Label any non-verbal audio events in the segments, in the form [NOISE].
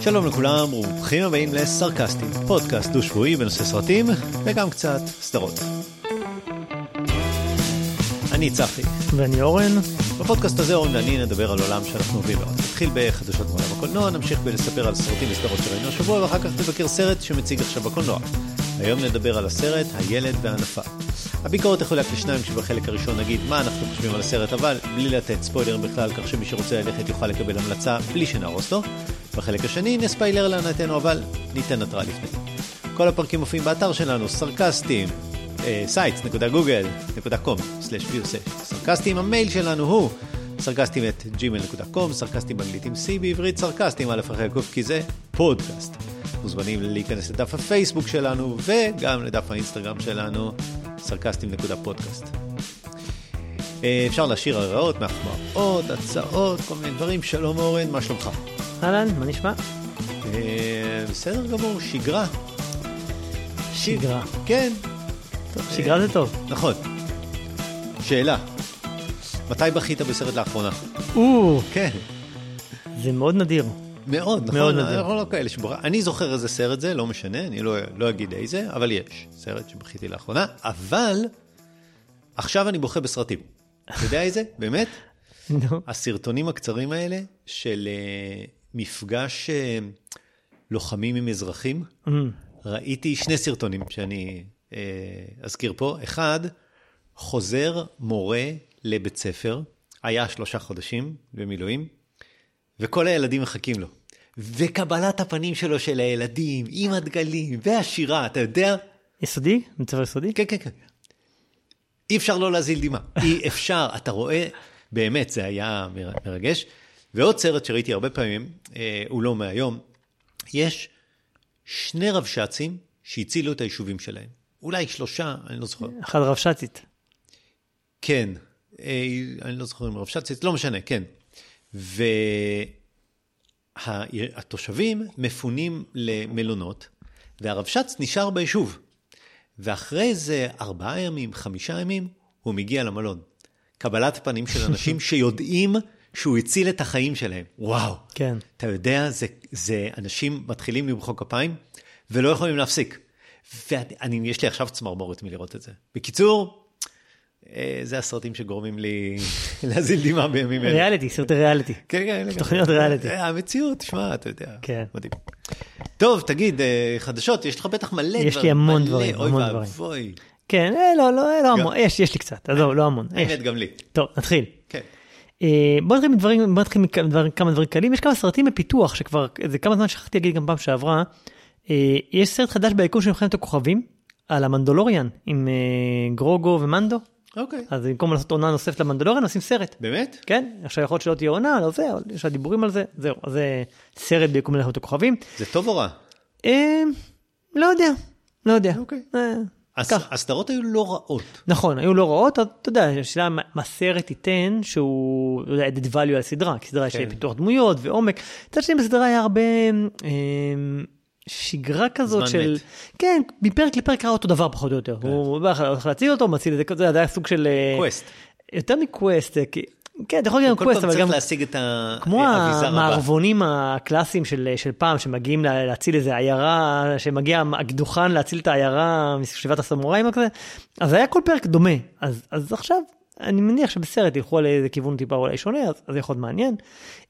שלום לכולם, ברוכים הבאים לסרקסטים, פודקאסט דו-שבועי בנושא סרטים וגם קצת סדרות. אני צחי. ואני אורן. בפודקאסט הזה אורן ואני נדבר על עולם שאנחנו אוהבים מאוד. נתחיל בחדשות מעולם הקולנוע, נמשיך בלספר על סרטים וסדרות שראינו השבוע, ואחר כך נבקר סרט שמציג עכשיו בקולנוע. היום נדבר על הסרט הילד והנפה. הביקורת תחולק לשניים שבחלק הראשון נגיד מה אנחנו חושבים על הסרט, אבל בלי לתת ספוילרים בכלל, כך שמי שרוצה ללכת יוכל לקבל המלצה בלי שנהרוס לו. בחלק השני נספיילר להנאתנו, אבל ניתן התראה לפני. כל הפרקים מופיעים באתר שלנו, סרקאסטים, sites.google.com/view/סרקאסטים, המייל שלנו הוא סרקאסטים at gmail.com, סרקאסטים באנגלית עם C בעברית, סרקאסטים א' אחרי הקוף כי זה פודקאסט. מוזמנים להיכנס לדף הפייסבוק שלנו וגם לדף האינסטגרם שלנו, סרקאסטים.פודקאסט. אפשר להשאיר הערות, מחמאות, הצעות, כל מיני דברים. שלום אורן, מה שלומך? אהלן, מה נשמע? בסדר גמור, שגרה. שגרה. כן. שגרה זה טוב. נכון. שאלה, מתי בכית בסרט לאחרונה? או, כן. זה מאוד נדיר. מאוד, נכון? מאוד נדיר. אנחנו לא כאלה שבור... אני זוכר איזה סרט זה, לא משנה, אני לא, לא אגיד איזה, אבל יש סרט שבכיתי לאחרונה, אבל עכשיו אני בוכה בסרטים. אתה יודע איזה? [LAUGHS] באמת? נו. הסרטונים הקצרים האלה של uh, מפגש uh, לוחמים עם אזרחים, אמ, ראיתי שני סרטונים שאני uh, אזכיר פה. אחד, חוזר מורה לבית ספר, היה שלושה חודשים במילואים, וכל הילדים מחכים לו. וקבלת הפנים שלו של הילדים, עם הדגלים, והשירה, אתה יודע? יסודי? מצבא יסודי? כן, כן, כן. אי אפשר לא להזיל דמעה. [LAUGHS] אי אפשר, אתה רואה, באמת, זה היה מר- מרגש. ועוד סרט שראיתי הרבה פעמים, אה, הוא לא מהיום, יש שני רבש"צים שהצילו את היישובים שלהם. אולי שלושה, אני לא זוכר. אחד רבש"צית. כן, אה, אני לא זוכר אם רבש"צית, לא משנה, כן. והתושבים מפונים למלונות, והרבש"ץ נשאר ביישוב. ואחרי איזה ארבעה ימים, חמישה ימים, הוא מגיע למלון. קבלת פנים של אנשים [LAUGHS] שיודעים שהוא הציל את החיים שלהם. וואו. כן. אתה יודע, זה, זה אנשים מתחילים למחוא כפיים ולא יכולים להפסיק. ואני, יש לי עכשיו צמרמורת מלראות את זה. בקיצור, זה הסרטים שגורמים לי [LAUGHS] להזיל דמעה בימים אלה. ריאליטי, סרטי ריאליטי. כן, כן. תוכניות ריאליטי. אה, המציאות, תשמע, אתה יודע. כן. מדהים. טוב, תגיד, אה, חדשות, יש לך בטח מלא דברים. יש לי המון דברים, המון אוי דברים. ואבוי. כן, אה, לא, לא, אה, לא המון, יש, יש לי קצת, עזוב, לא המון. האמת, גם לי. טוב, נתחיל. כן. אה, בוא נתחיל מדברים, בוא נתחיל מכמה דברים- קלים. יש כמה סרטים בפיתוח שכבר, זה כמה זמן שכחתי להגיד גם פעם שעברה. אה, יש סרט חדש ביקום של מלחמת הכוכבים, על המנדולוריאן, עם אה, גרוגו ומנדו. אוקיי. אז במקום לעשות עונה נוספת למנדולוריאן, עושים סרט. באמת? כן, עכשיו יכול להיות שלא תהיה עונה, לא זה, אבל יש דיבורים על זה, זהו, אז זה סרט ביקום מלחמת הכוכבים. זה טוב או רע? אה, לא יודע, לא יודע. אוקיי. אה. הסדרות היו לא רעות. נכון, היו לא רעות, אתה יודע, השאלה מה סרט ייתן שהוא, לא יודע, added value על הסדרה, כי סדרה יש כן. פיתוח דמויות ועומק. מצד שני בסדרה היה הרבה אה, שגרה כזאת זמן של, מת. כן, מפרק לפרק היה אותו דבר פחות או יותר. הוא בא לך- הולך להציל אותו, מציל את זה, זה היה סוג של... אה, קווסט. יותר מקווסט, אה, כן, אתה יכול להגיד גם כל קווסט, פעם אבל צריך גם... להשיג את כמו האביזר הבא. המערבונים הקלאסיים של, של פעם, שמגיעים לה- להציל איזה עיירה, שמגיע הקדוחן להציל את העיירה משבעת הסמוראים או כזה, אז היה כל פרק דומה. אז, אז עכשיו, אני מניח שבסרט ילכו על איזה כיוון טיפה אולי שונה, אז אז זה יכול להיות מעניין.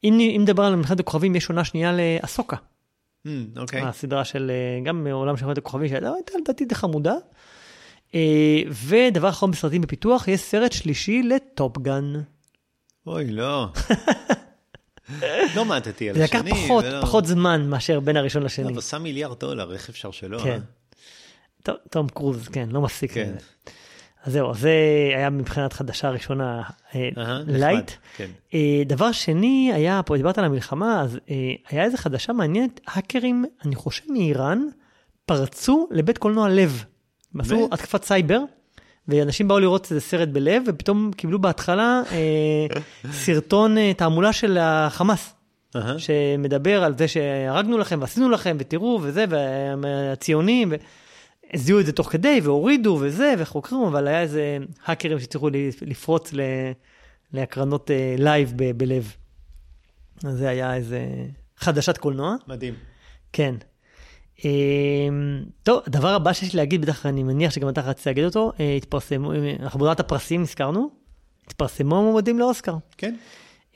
אם, אם נדבר על מלחמת הכוכבים, יש עונה שנייה לאסוקה, אוקיי. הסדרה של, אה, גם מעולם של מלחמת הכוכבים, שהייתה לדעתי די חמודה. אה, ודבר אחרון בסרטים בפיתוח, יש סרט שלישי ל Top Gun. אוי, לא. [LAUGHS] לא מעטתי על זה לקח השני. פחות, ולא- פחות זמן מאשר בין הראשון לשני. אבל עשה מיליארד דולר, איך אפשר שלא? כן. אה? ט- תום קרוז, כן, לא מפסיק. כן. אז זהו, זה היה מבחינת חדשה ראשונה אה, light. כן. אה, דבר שני היה, פה דיברת על המלחמה, אז אה, היה איזה חדשה מעניינת, האקרים, אני חושב מאיראן, פרצו לבית קולנוע לב. הם עשו? התקפת סייבר, ואנשים באו לראות איזה סרט בלב, ופתאום קיבלו בהתחלה אה, [LAUGHS] סרטון אה, תעמולה של החמאס. שמדבר על זה שהרגנו לכם ועשינו לכם ותראו וזה והציונים. ו... הזיהו את זה תוך כדי והורידו וזה וחוקרים, אבל היה איזה האקרים שהצליחו לפרוץ ל... להקרנות אה, live ב- בלב. אז זה היה איזה חדשת קולנוע. מדהים. כן. אה, טוב, הדבר הבא שיש לי להגיד, בטח אני מניח שגם אתה רצית להגיד אותו, אה, התפרסמו, אנחנו בעונת הפרסים הזכרנו, התפרסמו המועמדים לאוסקר. כן.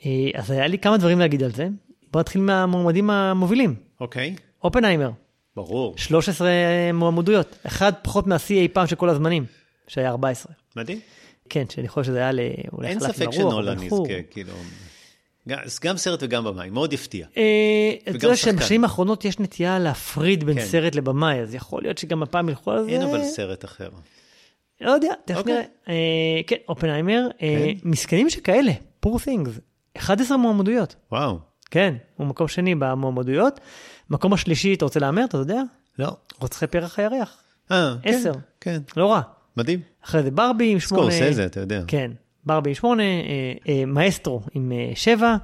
אה, אז היה לי כמה דברים להגיד על זה. בוא נתחיל מהמועמדים המובילים. אוקיי. אופנהיימר, ברור. 13 מועמדויות, אחד פחות מהשיא אי פעם של כל הזמנים, שהיה 14. מדהים. כן, שאני חושב שזה היה ל... אולי אין ספק שנולן. יזכה, כאילו... גם- גם סרט וגם במאי, מאוד יפתיע. אה, אתה יודע. שבשנים האחרונות יש נטייה להפריד בין כן. סרט לבמאי, אז יכול להיות שגם הפעם ילכו על זה. אין אבל סרט אחר. לא יודע, תכף אוקיי. נראה. אה, כן, אופנהיימר, אה, כן. מסכנים שכאלה, פור things, 11 מועמדויות. וואו. כן, הוא מקום שני במועמדויות. מקום השלישי, אתה רוצה להמר, אתה יודע? לא. רוצחי פרח הירח. אה, כן, עשר. כן. לא רע. מדהים. אחרי זה ברבי עם שמונה. סקורסזה, אתה יודע. כן, ברבי עם שמונה, אה, אה, מאסטרו עם אה, שבע.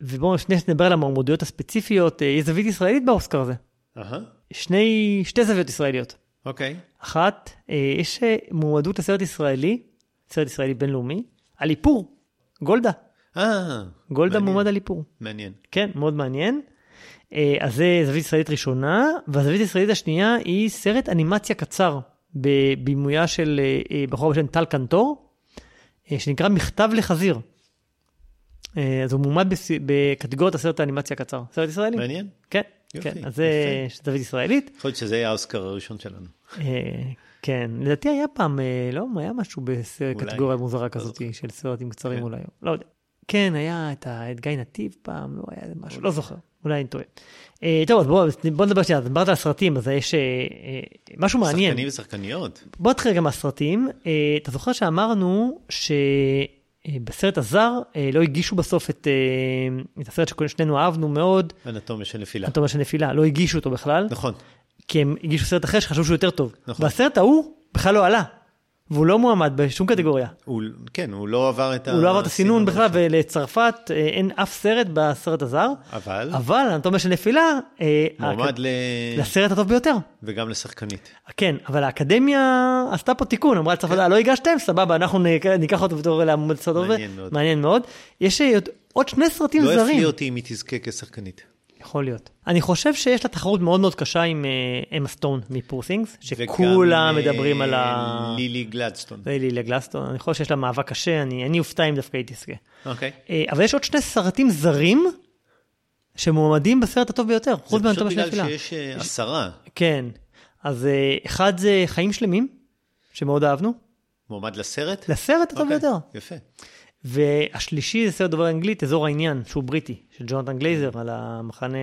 ובואו שנייה נדבר על המועמדויות הספציפיות. אה, יש זווית ישראלית באוסקר הזה. אהה. שני, שתי זוויות ישראליות. אוקיי. אחת, אה, יש אה, מועמדות לסרט ישראלי, סרט ישראלי בינלאומי, על איפור, גולדה. אה, גולדה מעניין. מועמד על איפור. מעניין. כן, מאוד מעניין. אה, אז זה זווית ישראלית ראשונה, והזווית הישראלית השנייה היא סרט אנימציה קצר, בבימויה של אה, אה, בחור בשם טל קנטור, שנקרא מכתב לחזיר. אז הוא מועמד בס- בקטגוריית הסרט האנימציה הקצר. סרט ישראלי? מעניין. כן, יופי, כן. אז זה זווית ישראלית. יכול להיות שזה יהיה האוסקר הראשון שלנו. כן, לדעתי היה פעם, לא, היה משהו. בקטגוריה מוזרה כזאת זוכר. של סרטים קצרים כן. אולי, לא יודע. כן, היה את גיא נתיב פעם, לא היה משהו, לא זוכר, אולי אני טועה. אה, טוב, אז בוא בוא נדבר שנייה, דיברת על סרטים, אז יש אה, אה, משהו מעניין. שחקנים ושחקניות. בוא נתחיל גם מהסרטים. אה, אתה זוכר שאמרנו שבסרט הזר אה, לא הגישו בסוף את אה, את הסרט ששנינו אהבנו מאוד, אנטומיה של נפילה. אנטומיה של נפילה, לא הגישו אותו בכלל. נכון. כי הם הגישו סרט אחר שחשבו שהוא יותר טוב. נכון. והסרט ההוא בכלל לא עלה, והוא לא מועמד בשום קטגוריה. הוא- כן, הוא לא עבר את ה... הוא לא עבר את הסינון בכלל. ולצרפת אה, אין אף סרט בסרט הזר, אבל אבל אנטומיה של נפילה, אה, מועמד ל... לסרט הטוב ביותר. וגם לשחקנית. כן, אבל האקדמיה עשתה פה תיקון, אמרה לצרפת, "אה, לא הגשתם, סבבה, אנחנו ניקח אותו בתור למועמד לסרט טוב. מעניין מאוד. מעניין מאוד. יש אה, עוד- שני סרטים לא זרים. יפליא אותי אם היא תזכה כשחקנית. יכול להיות. אני חושב שיש לה תחרות מאוד מאוד קשה עם אה, אמה סטון מפור things, וגם שכולם עם, מדברים אה, על ה... לילי גלדסטון. זה לילה גלסטון, אני חושב שיש לה מאבק קשה, אני, אני אופתע אם דווקא היא תזכה. אוקיי. אה, אבל יש עוד שני סרטים זרים שמועמדים בסרט הטוב ביותר, זה חוץ פשוט מאנטומיה של בגלל נפילה. שיש אה, עשרה. כן, אז אה, אחד זה חיים שלמים, שמאוד אהבנו, מועמד לסרט? לסרט הטוב אוקיי, ביותר. יפה. והשלישי זה סרט דובר אנגלית, אזור העניין, שהוא בריטי, של ג'ונתן גלייזר, על המחנה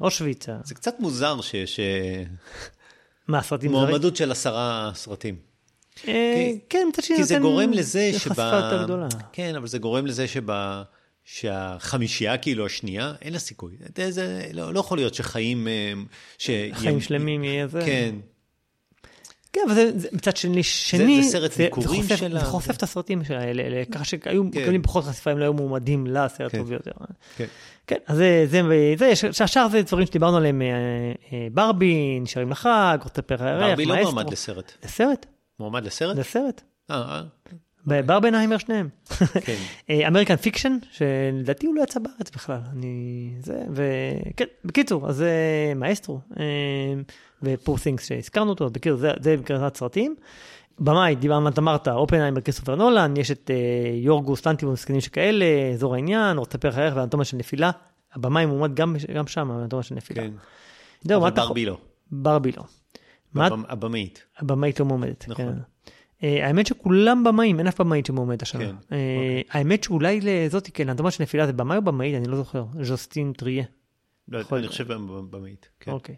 אושוויץ. זה קצת מוזר שיש מה, סרטים זרים? מועמדות של עשרה סרטים. אה, כן, מצד שני כי זה גורם לזה שב... חשיפה יותר גדולה. כן, אבל זה גורם לזה שב... שהחמישייה, כאילו השנייה, אין לה סיכוי. זה, זה לא, לא יכול להיות שחיים... אה, ש... חיים שלמים יהיה זה. כן, כן, אבל זה, זה מצד שני, שני, זה סרט ביקורים חושף, שלה, זה חושף זה- את הסרטים האלה, אלה, ככה שהיו כן. מקבלים פחות חשיפה אם לא היו מועמדים לסרט כן. טוב ביותר. כן. כן, אז זה, זה, זה, שהשאר זה דברים שדיברנו עליהם, אה, אה, ברבי, נשארים לחג, רוצה פרח ברבי לא. מועמד לסרט. לסרט, מועמד לסרט? לסרט. אה, ברבנהיימר שניהם. [LAUGHS] אה, כן. American Fiction, שלדעתי הוא לא יצא בארץ בכלל. אני... זה, וכן, בקיצור, אז זה מאסטרו, ו Poor Things שהזכרנו אותו, בקיצור, זה, זה בקראת סרטים. במאי, דיברנו, אתה אמרת, אופנהיימר, כריסטופר נולן, יש את אה, יורגוס לנטימוס, מסכנים שכאלה, אזור העניין, רוצחי פרח הירח ואנטומיה של נפילה. הבמאי מועמד גם, גם שם, אנטומיה של נפילה. כן. זהו, מה אבל אתה... ברבי לא. ברבי לא. הבמאית. הבמאית לא מועמדת. נכון. כן. האמת שכולם במאים, אין אף במאית שמועמדת השנה. כן, אה, אוקיי. האמת שאולי לזאתי, כן, אנטומיה של נפילה זה במאי או במאית? אני לא זוכר. ז'וסטין טריה. לא, יכול אני. חושב במאית. כן. אוקיי.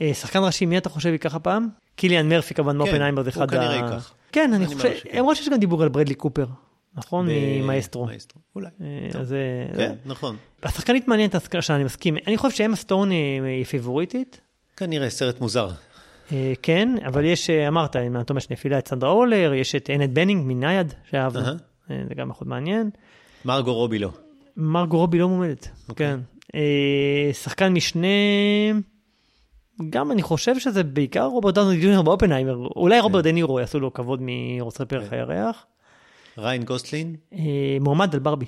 אה, שחקן ראשי, מי אתה חושב ייקח הפעם? קיליאן מרפי כמובן מאופנהיימר זה כן, הוא אחד כנראה ייקח. כן, אני אני חושב. למרות שיש גם דיבור על ברדלי קופר, נכון? ממאסטרו. מאסטרו. אולי. אה. אז כן, נכון. השחקנית מעניינת, השחקן שאני מסכים. אני חושב שאמה סטון אה, היא פייבוריטית. כנראה סרט מוזר. אה, כן, אבל יש, אה, אמרת, עם האנטומיה של נפילה את סנדרה הולר, יש את אנט בנינג מנייד, שאהבנו. אה, זה גם מאוד מעניין. מרגו רובי לא. מרגו רובי לא מועמדת, אוקיי. כן. אה, שחקן משנה, גם אני חושב שזה בעיקר רוברט דאוני ג'וניור באופנהיימר, אולי רוברט דה נירו יעשו לו כבוד מרוצחי פרח כן. הירח. ריין גוסלין? אה, מועמד על ברבי.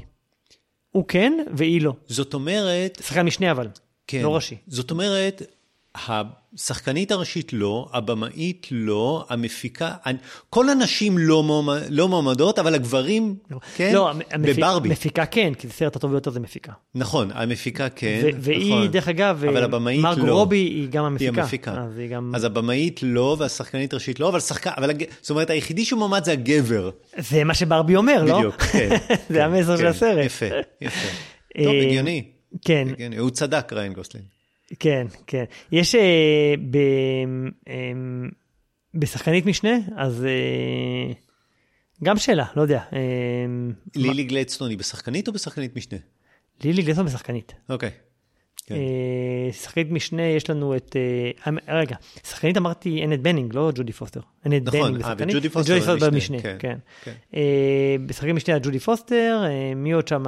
הוא כן והיא לא. זאת אומרת, שחקן משנה אבל, כן. לא ראשי. זאת אומרת, השחקנית הראשית לא, הבמאית לא, המפיקה, כל הנשים לא, מועמד, לא מועמדות, אבל הגברים, כן? לא, המפיק, בברבי. מפיקה כן, כי זה סרט הטוב ביותר זה מפיקה. נכון, המפיקה כן, ו- והיא, נכון. דרך אגב, אבל אה, הבמאית מרגו לא. רובי היא גם המפיקה. היא המפיקה. אז היא גם... אז הבמאית לא, והשחקנית הראשית לא, אבל שחקן, אבל הג... זאת אומרת, היחידי שמועמד זה הגבר. זה מה שברבי אומר, לא? בדיוק, כן. [LAUGHS] זה כן, המסר של כן, הסרט. יפה, יפה. טוב, אה, הגיוני. כן, הגיוני. הוא צדק, ריין גוסלין. כן, כן. יש אה, ב... אה, בשחקנית משנה, אז אה, גם שאלה, לא יודע. אה, לילי גלדסטון היא בשחקנית או בשחקנית משנה? לילי גלסון בשחקנית. אוקיי. כן. אה, שחקנית משנה, יש לנו את... אה, רגע, שחקנית אמרתי אנט בנינג, לא ג'ודי פוסטר. אנט נכון, בנינג אה, בשחקנית. וג'ודי פוסטר וג'ודי במשנה, במשנה, כן, כן. כן. אה, בשחקנית משנה ג'ודי פוסטר, אה, מי עוד שם?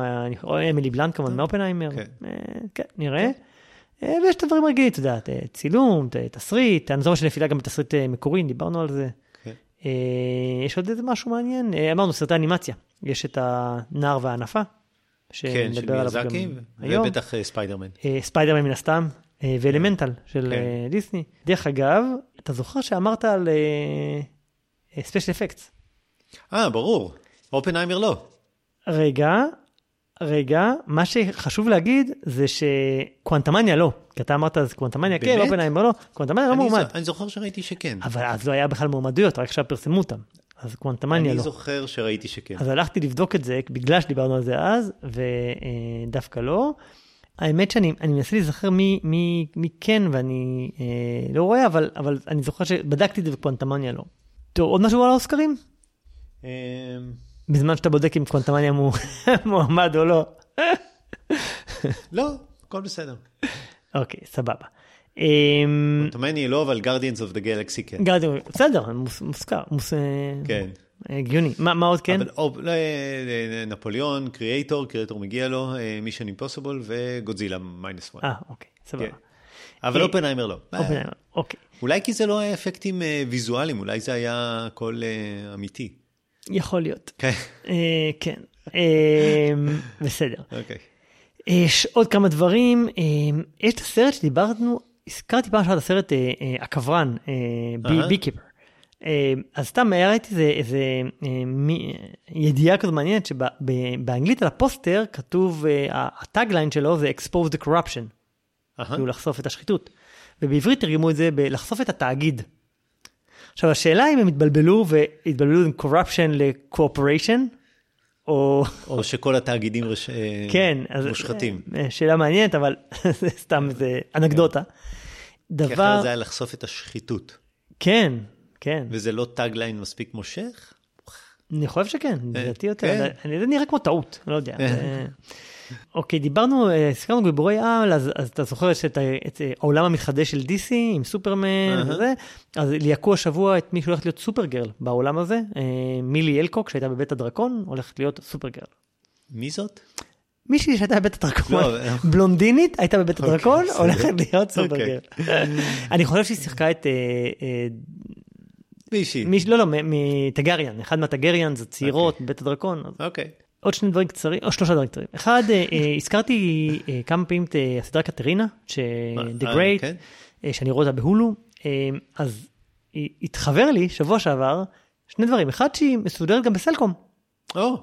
אמילי בלנט כמובן מאופנהיימר. כן. אה, כן, נראה. אה, ויש את הדברים הרגילים, את יודעת, אה, צילום, ת- תסריט, אני זוכר שנפילה גם בתסריט אה, מקורי, דיברנו על זה. כן. אה, יש עוד איזה משהו מעניין? אה, אמרנו, סרטי אנימציה. יש את הנער והאנפה, כן, של מיאזקי. ובטח אה, ספיידרמן. אה, ספיידרמן מן הסתם, אה, ואלמנטל של כן. אה, דיסני. דרך אגב, אתה זוכר שאמרת על special effects. אה, ברור. אופנהיימר לא. רגע, רגע, מה שחשוב להגיד זה שקוונטמניה לא. כי אתה אמרת אז קוונטמניה כן? אופנהיימר לא, קוונטמניה לא אני מועמד. אני זוכר שראיתי שכן. אבל אז לא היה בכלל מועמדויות, רק עכשיו פרסמו אותם. אז קוונטמניה אני לא. זוכר שראיתי שכן. אז הלכתי לבדוק את זה, בגלל שדיברנו על זה אז, ודווקא לא. האמת שאני אני מנסה להיזכר מי, מי, מי כן ואני אה, לא רואה, אבל, אבל אני זוכר שבדקתי את זה וקוונטמניה לא. טוב, עוד משהו על האוסקרים? בזמן שאתה בודק אם קוונטמניה מו- [LAUGHS] מועמד או לא. לא, הכל בסדר. אוקיי, סבבה. אמ, תומני לא, אבל Guardians of the Galaxy כן. גרדיאן, בסדר, מוזכר, אה, כן. הגיוני. מה מה עוד כן? אבל או, לא, אה, נפוליאון, קריאייטור, קריאייטור מגיע לו, Mission Impossible וגודזילה Minus One. אה, אוקיי, סבבה. כן. אבל אה, אופנהיימר לא. אופנהיימר, אוקיי. אולי כי זה לא היה אפקטים אה, ויזואליים, אולי זה היה הכל אה, אמיתי. יכול להיות. כן, אה, כן. אה, בסדר. אוקיי. יש עוד כמה דברים. אה, יש את הסרט שדיברנו, הזכרתי פעם אחת הסרט אה, אה, הכוורן. Beekeeper. אז סתם ראיתי איזה, איזה אה, ידיעה כזו מעניינת שבאנגלית על הפוסטר כתוב, אה, הטאגליין שלו זה expose the corruption. כאילו לחשוף את השחיתות. ובעברית תרגמו את זה בלחשוף את התאגיד. עכשיו השאלה אם הם התבלבלו והתבלבלו עם corruption ל-cooperation, או... או שכל התאגידים רש... אה, כן, אז מושחתים. אה, שאלה מעניינת, אבל [LAUGHS] זה סתם איזה אנקדוטה. כי דבר, אחרת זה היה לחשוף את השחיתות. כן, כן, וזה לא tagline מספיק מושך? אני חושב שכן, לדעתי יותר, כן. אני- זה נראה כמו טעות, לא יודע. אוקיי, דיברנו, אה, הזכרנו גיבורי על, אז אז אתה זוכר יש את ה- את אה, העולם המתחדש של DC עם סופרמן אהה. וזה, אז ליהקו השבוע את מי שהולכת להיות סופרגרל בעולם הזה, אה, מילי אלקוק שהייתה בבית הדרקון, הולכת להיות סופרגרל. מי זאת? מישהי שהייתה בבית הדרקון, לא, אה. בלונדינית, הייתה בבית אוקיי, הדרקון, בסדר. הולכת להיות אוקיי. סופרגרל. אני חושב שהיא שיחקה את, אה, אה, מישהי. מיש- לא, לא, מטגריאן, אחד מהטגריאן זה צעירות אוקיי. בבית הדרקון. אז אוקיי. עוד שני דברים קצרים, או שלושה דברים קצרים. אחד, אה, אה, הזכרתי אה, כמה פעמים את הסדרה קטרינה, ש- The Great, כן? שאני רואה אותה בהולו, אז התחבר לי שבוע שעבר שני דברים. אחד, שהיא מסודרת גם בסלקום. או,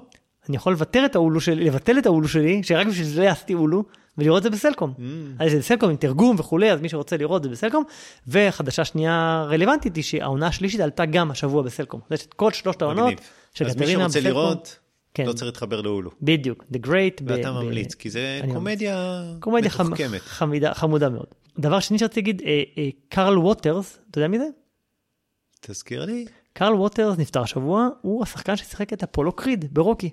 אני יכול לוותר את ההולו שלי, לבטל את ההולו שלי, שרק בשביל זה עשיתי הולו, ולראות את זה בסלקום. Mm. אז זה בסלקום עם תרגום וכולי, אז מי שרוצה לראות זה בסלקום. וחדשה שנייה רלוונטית היא שהעונה השלישית עלתה גם השבוע בסלקום. יש את כל שלושת העונות. של אז מי קטרינה שרוצה בסלקום. לראות, כן. לא צריך להתחבר להולו. בדיוק, The Great. ב- ואתה ב- ממליץ, כי זה קומדיה קומדיה חמ- מתוחכמת. חמידה- חמודה מאוד. דבר שני שרציתי להגיד, אה, אה, קרל ווטרס, אתה יודע מי זה? תזכיר לי. קרל ווטרס נפטר השבוע, הוא השחקן ששיחק את אפולו קריד ברוקי.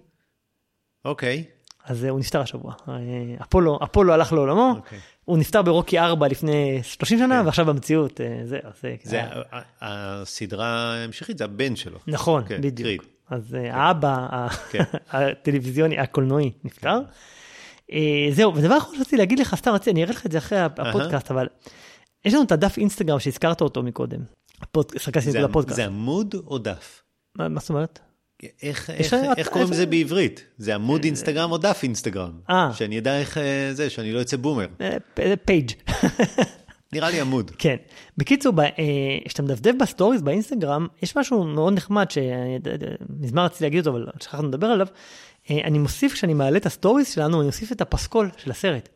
אוקיי. אז אה, הוא נפטר השבוע. אה, אפולו, אפולו הלך לעולמו, אוקיי. הוא נפטר ברוקי 4 לפני 30 שנה, כן. ועכשיו במציאות, אה, זה, זה, זה אה, ה- ה- הסדרה ההמשכית, זה הבן שלו. נכון, כן, בדיוק. קריד. אז אה, האבא ה- כן. [LAUGHS] הטלוויזיוני, הקולנועי, נפטר. אה, זהו, ודבר אחרון שרציתי להגיד לך, סתם רציתי, אני אראה לך את זה אחרי הפודקאסט, אבל יש לנו את הדף אינסטגרם שהזכרת אותו מקודם. זה, עמוד או דף? מה זאת אומרת? איך, איך, קוראים לזה בעברית? זה עמוד אינסטגרם או דף אינסטגרם? אה. שאני אדע איך אה, זה, שאני לא אצא בומר. page. [LAUGHS] נראה לי עמוד. כן. בקיצור, אה, כשאתה מדפדף בסטוריז באינסטגרם, יש משהו מאוד נחמד שמזמן רציתי להגיד אותו, אבל שכחנו לדבר עליו. אה, אני מוסיף, כשאני מעלה את הסטוריז שלנו, אני מוסיף את הפסקול של הסרט.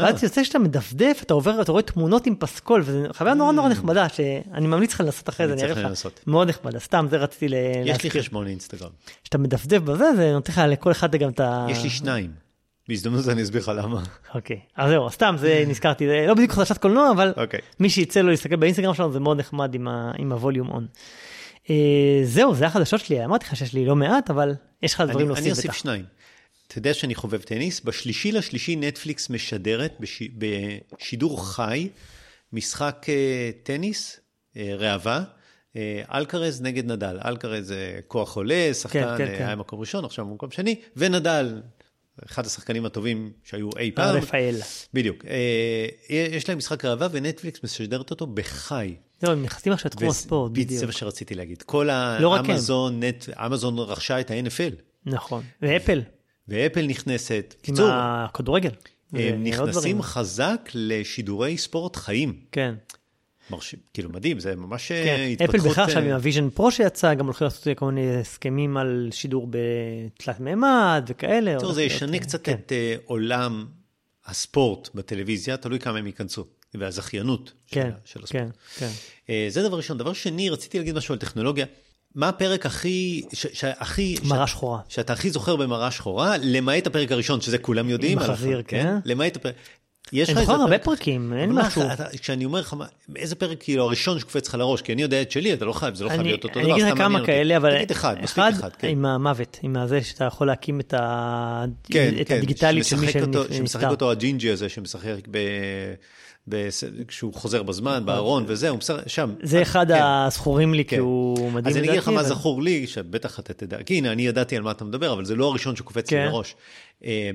אה. ואז יוצא שאתה מדפדף, אתה עובר, אתה רואה תמונות עם פסקול, וזו חוויה נורא נורא נחמדה, שאני ממליץ לך לנסות אחרי זה, אני אראה לך. מאוד נחמדה, סתם, זה רציתי ל- יש לי להזכיר. חשבון אינסטגרם. כשאתה מדפדף בזה, זה נותן לך לכל אחד גם את ה... יש לי שניים. בהזדמנות אני אסביר לך למה. אוקיי, אז זהו, סתם, זה נזכרתי, זה לא בדיוק חדשת קולנוע, אבל אוקיי. מי שיצא לו להסתכל באינסטגרם שלנו זה מאוד נחמד עם, עם הווליום און. אה, זהו, זה החדשות שלי, אמרתי לך שיש לי לא מעט, אבל יש לך דברים להוסיף אני אוסיף. שניים. אתה יודע שאני חובב טניס? בשלישי לשלישי נטפליקס משדרת בש... בשידור חי משחק אה, טניס, אה, ראווה, אלקרז נגד נדל. אלקרז זה כוח עולה, שחקן, כן, כן. היה מקום ראשון, עכשיו במקום שני, ונדל, אחד השחקנים הטובים שהיו אי פעם. רפאל. בדיוק. אה, יש להם משחק ראווה ונטפליקס משדרת אותו בחי. זהו, הם נכנסים עכשיו לתחום הספורט, זה בדיוק. מה שרציתי להגיד. כל לא. האמזון, נט, אמזון רכשה את ה-NFL, נכון, ואפל, ואפל נכנסת. עם קיצור, הכדורגל. הם נכנסים. חזק לשידורי ספורט חיים. כן, מרשים, כאילו מדהים, זה ממש כן. אה, אפל התפתחות... בכלל עכשיו אה, עם ה Vision Pro שיצא, גם הולכים לעשות כל מיני הסכמים על שידור בתלת מימד וכאלה. הולך זה ישנה אה, קצת כן. את אה, עולם הספורט בטלוויזיה, תלוי כמה הם ייכנסו, והזכיינות של כן, ה- של הספורט. כן, כן. אה, זה דבר ראשון. דבר שני, רציתי להגיד משהו על טכנולוגיה. מה הפרק הכי, שהכי... מראה ש- שחורה. שאתה הכי זוכר במראה שחורה, למעט הפרק הראשון, שזה כולם יודעים. עם החזיר, הח- כן. למעט הפרק... יש לך איזה זוכר הרבה פרק- פרקים, אין משהו. אתה- כשאני אומר לך, איזה פרק כאילו הראשון שקופץ לך לראש, כי אני יודע את שלי, אתה לא חייב, זה לא חייב להיות אותו דבר, אני אגיד לך כמה. כאלה, אבל תגיד אחד, מספיק אחד אחד, כן. עם המוות, עם הזה שאתה יכול להקים את ה- כן, את כן, הדיגיטלית של מי אותו- שמשחק שנפטר. אותו הג'ינג'י הזה, שמשחק ב... כשהוא חוזר בזמן, בארון וזה, הוא משחק שם. זה אחד כן. הזכורים לי, כי כן. הוא מדהים אז אני אגיד לך לדעתי, מה זכור לי, שבטח אתה תדע, כי הנה, אני ידעתי על מה אתה מדבר, אבל זה לא הראשון שקופץ לי כן. לראש. אה,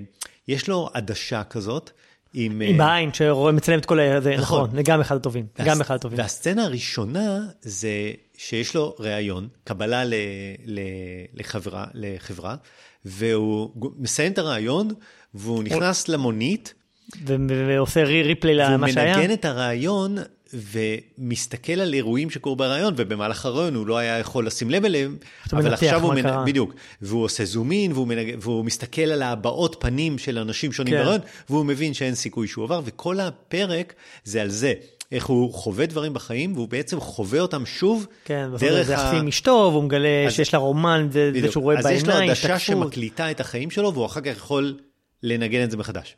יש לו עדשה כזאת, עם... עם אה, בעין שמצלם את כל ה... זה נכון. נכון, זה גם אחד הטובים, והס- גם אחד הטובים. והסצנה הראשונה זה שיש לו ראיון, קבלה ל, ל, לחברה, לחברה, והוא מסיים את הראיון, והוא נכנס למונית, ו- ו- ועושה רי- ריפלי והוא למה שהיה. מנגן את הראיון ומסתכל על אירועים שקורו בראיון, ובמהלך הראיון הוא לא היה יכול לשים לב אליהם, אבל עכשיו הוא, מנ... בדיוק, והוא עושה זום אין, והוא, מנג... והוא מסתכל על הבעות פנים של אנשים שונים כן. בראיון, והוא מבין שאין סיכוי שהוא עבר, וכל הפרק זה על זה. איך הוא חווה דברים בחיים, והוא בעצם חווה אותם שוב כן, דרך זה ה... יחסים עם אשתו, והוא מגלה אז- שיש לה רומן, זה זה בדיוק. שהוא רואה אז יש לו בעיניים, עדשה השתקפות. שמקליטה את החיים שלו, והוא אחר כך יכול לנגן את זה מחדש.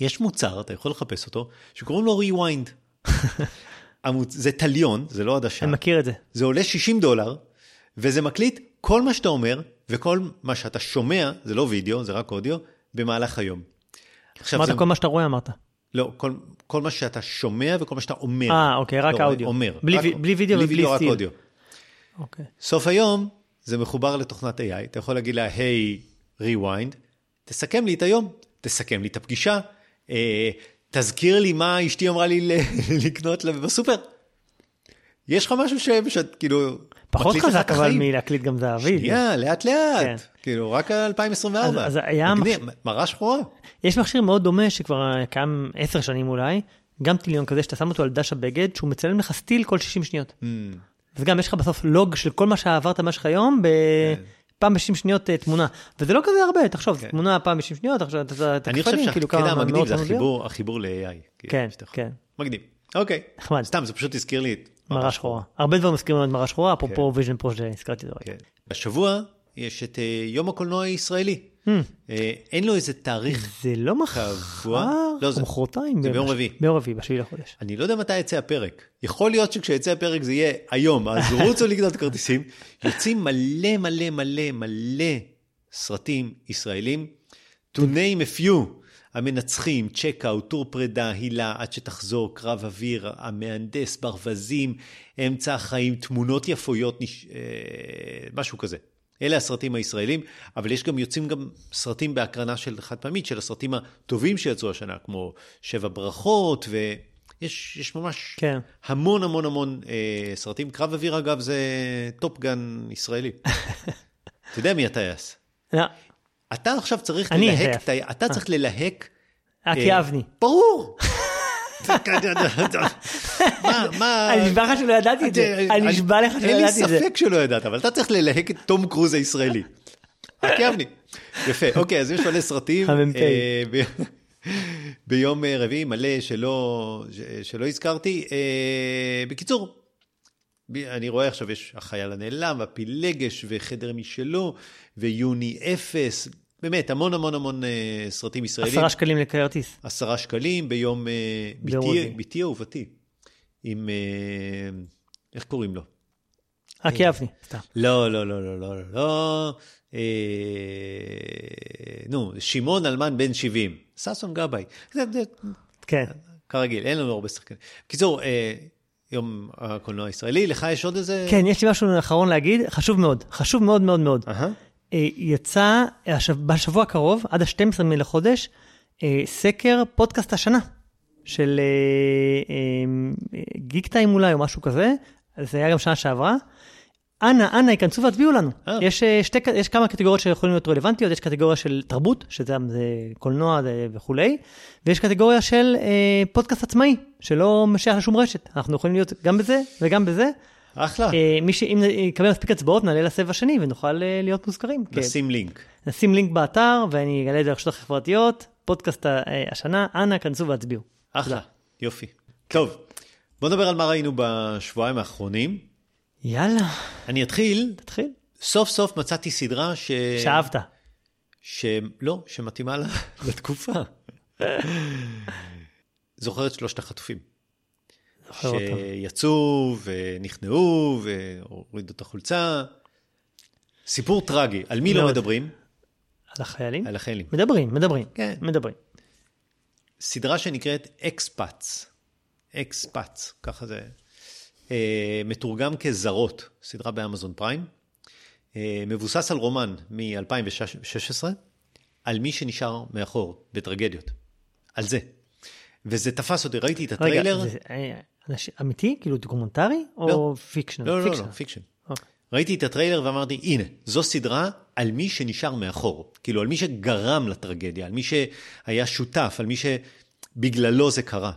יש מוצר, אתה יכול לחפש אותו, שקוראים לו rewind. [LAUGHS] זה תליון, זה לא עדשה. אני מכיר את זה. זה עולה 60 דולר, וזה מקליט כל מה שאתה אומר, וכל מה שאתה שומע, זה לא וידאו, זה רק אודיו, במהלך היום. אמרת זה... כל מה שאתה רואה, אמרת. לא, כל, כל מה שאתה שומע וכל מה שאתה אומר. אה, אוקיי, רק לא, האודיו. אומר. בלי רק, בלי וידאו בלי ובלי וידאו, רק סטיל. אודיו. אוקיי. סוף היום זה מחובר לתוכנת AI, אתה יכול להגיד לה, היי, rewind, תסכם לי את היום, תסכם לי את הפגישה, אה, תזכיר לי מה אשתי אמרה לי [LAUGHS] לקנות לה בסופר. יש לך משהו שאת כאילו... פחות חזק אבל. מלהקליט גם הווידאו. שנייה, לאט לאט, כן. כאילו רק 2024. אז- אז היה מגניב, מראה שחורה. יש מכשיר מאוד דומה שכבר קיים עשר שנים אולי, גם טיליון כזה שאתה שם אותו על דש הבגד, שהוא מצלם לך סטיל כל 60 שניות. Mm, אז גם יש לך בסוף לוג של כל מה שעברת במשך היום, בפעם ב-60 שניות אה, תמונה. וזה לא כזה הרבה, תחשוב, כן. תמונה פעם ב-60 שניות, עכשיו אתה אתה אני חושב קפלים, כאילו כמה שהקטע המגניב זה החיבור, החיבור ל-AI. כאילו, כן, כן. מגניב. אוקיי. נחמד. סתם, זה פשוט הזכיר לי את מראה שחורה. הרבה דברים מזכירים לנו את מראה שחורה, אפרופו Vision Pro שהזכרתי את זה. כן. השבוע יש את אה, יום הקולנוע הישראלי. אה, אין לו איזה תאריך, זה לא קבוע? מחר, לא, זה- מחרתיים. זה ביום רביעי. ביום רביעי, בשביעי לחודש. אני לא יודע מתי יצא הפרק. יכול להיות שכשיצא הפרק זה יהיה היום, אז רוצו לקנות כרטיסים. יוצאים מלא מלא מלא מלא סרטים ישראלים. To name a few. המנצחים, צ'קאוט, טור פרידה, הילה, עד שתחזור, קרב אוויר, המהנדס, ברווזים, אמצע החיים, תמונות יפויות, נש... אה, משהו כזה. אלה הסרטים הישראלים, אבל יש גם, יוצאים גם סרטים בהקרנה של חד פעמית, של הסרטים הטובים שיצאו השנה, כמו שבע ברכות, יש, יש ממש כן. המון המון המון אה, סרטים. קרב אוויר, אגב, זה טופגן ישראלי. [LAUGHS] אתה יודע מי הטייס. לא, אתה עכשיו צריך ללהק, אתה צריך ללהק... אקי אה, אבני. ברור! [LAUGHS] מה. אני נשבע לך שלא ידעתי את זה. אני נשבע לך שלא אין לי ידעתי את זה. ספק שלא ידעת, אבל אתה צריך ללהק את תום קרוז הישראלי. אקי אבני. יפה, אוקיי, אז יש מלא סרטים. המ"פ. אה, ביום אה, רביעי מלא שלא, הזכרתי. אה, בקיצור, אני רואה עכשיו יש החייל הנעלם, הפילגש וחדר משלו, ויוני אפס, באמת המון המון המון אה, סרטים ישראלים. עשרה שקלים לכרטיס. עשרה שקלים ביום אה, ביתי, אהובתי. עם, אה, איך קוראים לו? אקי אבני, סתם. לא, לא, לא, לא, לא, לא, לא. נו, שמעון אלמן בן 70, ששון גבאי. כן. כרגיל, אין לנו הרבה שחקנים. בקיצור, יום הקולנוע הישראלי, לך יש עוד איזה... כן, יש לי משהו אחרון להגיד, חשוב מאוד, חשוב מאוד מאוד מאוד. אה, יצא בשבוע הקרוב, עד ה-12 לחודש, אה, סקר פודקאסט השנה של אה, אה, גיק טיים אולי או משהו כזה, זה היה גם שנה שעברה. אנא, אנא, ייכנסו והצביעו לנו. אה. יש, שתי, יש כמה קטגוריות שיכולים להיות רלוונטיות, יש קטגוריה של תרבות, שזה זה קולנוע זה וכולי, ויש קטגוריה של אה, פודקאסט עצמאי, שלא שייך לשום רשת. אנחנו יכולים להיות גם בזה וגם בזה. אחלה, אה, מי שאם יקבל מספיק הצבעות, נעלה לסבב השני ונוכל אה, להיות מוזכרים. כן. נשים לינק. נשים לינק באתר, ואני אגלה את זה לרשתות החברתיות, פודקאסט אה, השנה, אנא, כנסו והצביעו. אחלה, יופי. טוב, בוא נדבר על מה ראינו בשבועיים האחרונים. יאללה, אני אתחיל, תתחיל. סוף סוף מצאתי סדרה ש... שאהבת. ש... לא, שמתאימה [LAUGHS] לתקופה. [LAUGHS] זוכר את שלושת החטופים. שיצאו ונכנעו והורידו את החולצה. סיפור טרגי. על מי לא. מדברים? על החיילים? על החיילים. מדברים, מדברים. כן. מדברים. סדרה שנקראת אקספאץ. אקספאץ, ככה זה. אה, מתורגם כזרות, סדרה באמזון פריים. אה, מבוסס על רומן מ-2016, על מי שנשאר מאחור בטרגדיות. על זה. וזה תפס אותי, ראיתי את רגע, הטריילר. זה אה, אמיתי? כאילו דוקומנטרי? לא. או fiction? לא, לא, פיקשן. לא, fiction. אוקיי. ראיתי את הטריילר ואמרתי, הנה, זו סדרה על מי שנשאר מאחור. כאילו, על מי שגרם לטרגדיה, על מי שהיה שותף, על מי שבגללו זה קרה.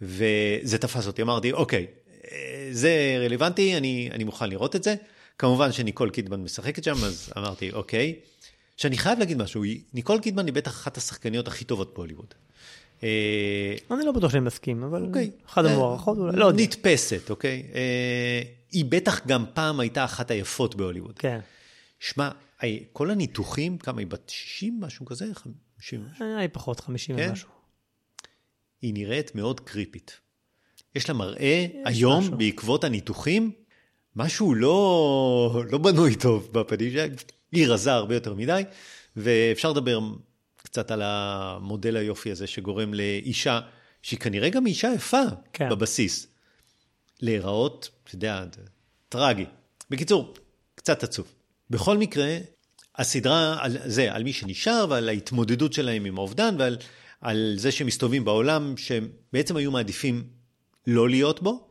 וזה תפס אותי, אמרתי, אוקיי, זה רלוונטי, אני, אני מוכן לראות את זה. כמובן שניקול קידמן משחקת שם, אז אמרתי, אוקיי. שאני חייב להגיד משהו, ניקול קידמן היא בטח אחת השחקניות הכי טובות בהוליווד. אה, אני לא בטוח שאני מסכים, אבל אוקיי. אחת אה, המוערכות אולי. לא. נתפסת, אוקיי? אה, היא בטח גם פעם הייתה אחת היפות בהוליווד. כן. שמע, כל הניתוחים, כמה היא בת 60, משהו כזה? 50? היה לי פחות, 50 כן? ומשהו. היא נראית מאוד קריפית. יש לה מראה היום, משהו. בעקבות הניתוחים, משהו לא, לא בנוי טוב בפנים שלה. היא רזה הרבה יותר מדי, ואפשר לדבר קצת על המודל היופי הזה שגורם לאישה, שהיא כנראה גם אישה יפה כן. בבסיס, להיראות, אתה יודע, טרגי. בקיצור, קצת עצוב. בכל מקרה, הסדרה על זה, על מי שנשאר ועל ההתמודדות שלהם עם האובדן ועל על זה שהם מסתובבים בעולם שהם בעצם היו מעדיפים לא להיות בו,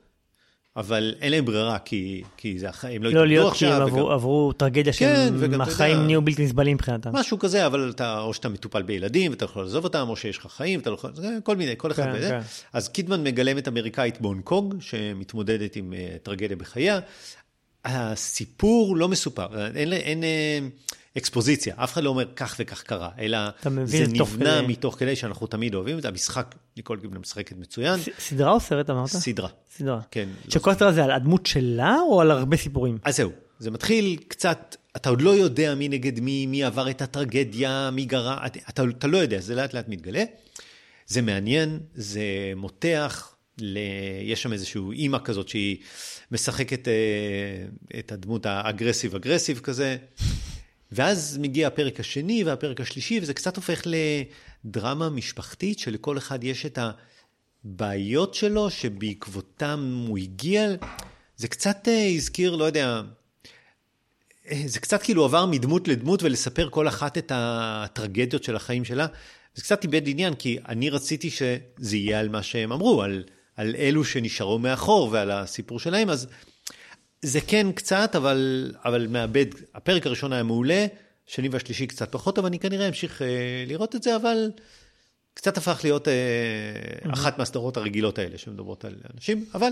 אבל אין להם ברירה כי, כי זה, הח- הם לא לא התאבדו להיות כי עכשיו. הם עברו- עברו טרגדיה כן, וגם, אתה שהחיים נהיו בלתי נסבלים מבחינתם. משהו כזה, אבל אתה, או שאתה מטופל בילדים ואתה לא יכול לעזוב אותם, או שיש לך חיים, ואתה לא יכול, כל מיני, כל אחד כן, וזה. כן. אז קידמן מגלמת אמריקאית בהונג קונג, שמתמודדת עם uh, טרגדיה בחייה. הסיפור לא מסופר, אין, אין אה, אקספוזיציה, אף אחד לא אומר כך וכך קרה, אלא זה נבנה כדי. מתוך כדי שאנחנו תמיד אוהבים את זה. המשחק, ניקול קידמן משחקת מצוין, ס- סדרה או סרט אמרת? סדרה. סדרה. כן. שכל הסדרה זה על הדמות שלה או על הרבה סיפורים? אז זהו, זה מתחיל קצת, אתה עוד לא יודע מי נגד מי, מי עבר את הטרגדיה, מי גרה, אתה, אתה, אתה לא יודע, זה לאט לאט מתגלה. זה מעניין, זה מותח, ל... יש שם איזושהי אימא כזאת שהיא משחקת אה, את הדמות האגרסיב-אגרסיב כזה, ואז מגיע הפרק השני והפרק השלישי, וזה קצת הופך לדרמה משפחתית, שלכל אחד יש את הבעיות שלו, שבעקבותם הוא הגיע. זה קצת אה, הזכיר, לא יודע, אה, זה קצת כאילו עבר מדמות לדמות ולספר כל אחת את הטרגדיות של החיים שלה. זה קצת איבד עניין, כי אני רציתי שזה יהיה על מה שהם אמרו, על, על אלו שנשארו מאחור ועל הסיפור שלהם, אז זה כן קצת, אבל, אבל מאבד, הפרק הראשון היה מעולה, השני והשלישי קצת פחות, אבל אני כנראה אמשיך אה, לראות את זה, אבל קצת הפך להיות אה, אחת מהסדרות הרגילות האלה שמדברות על אנשים, אבל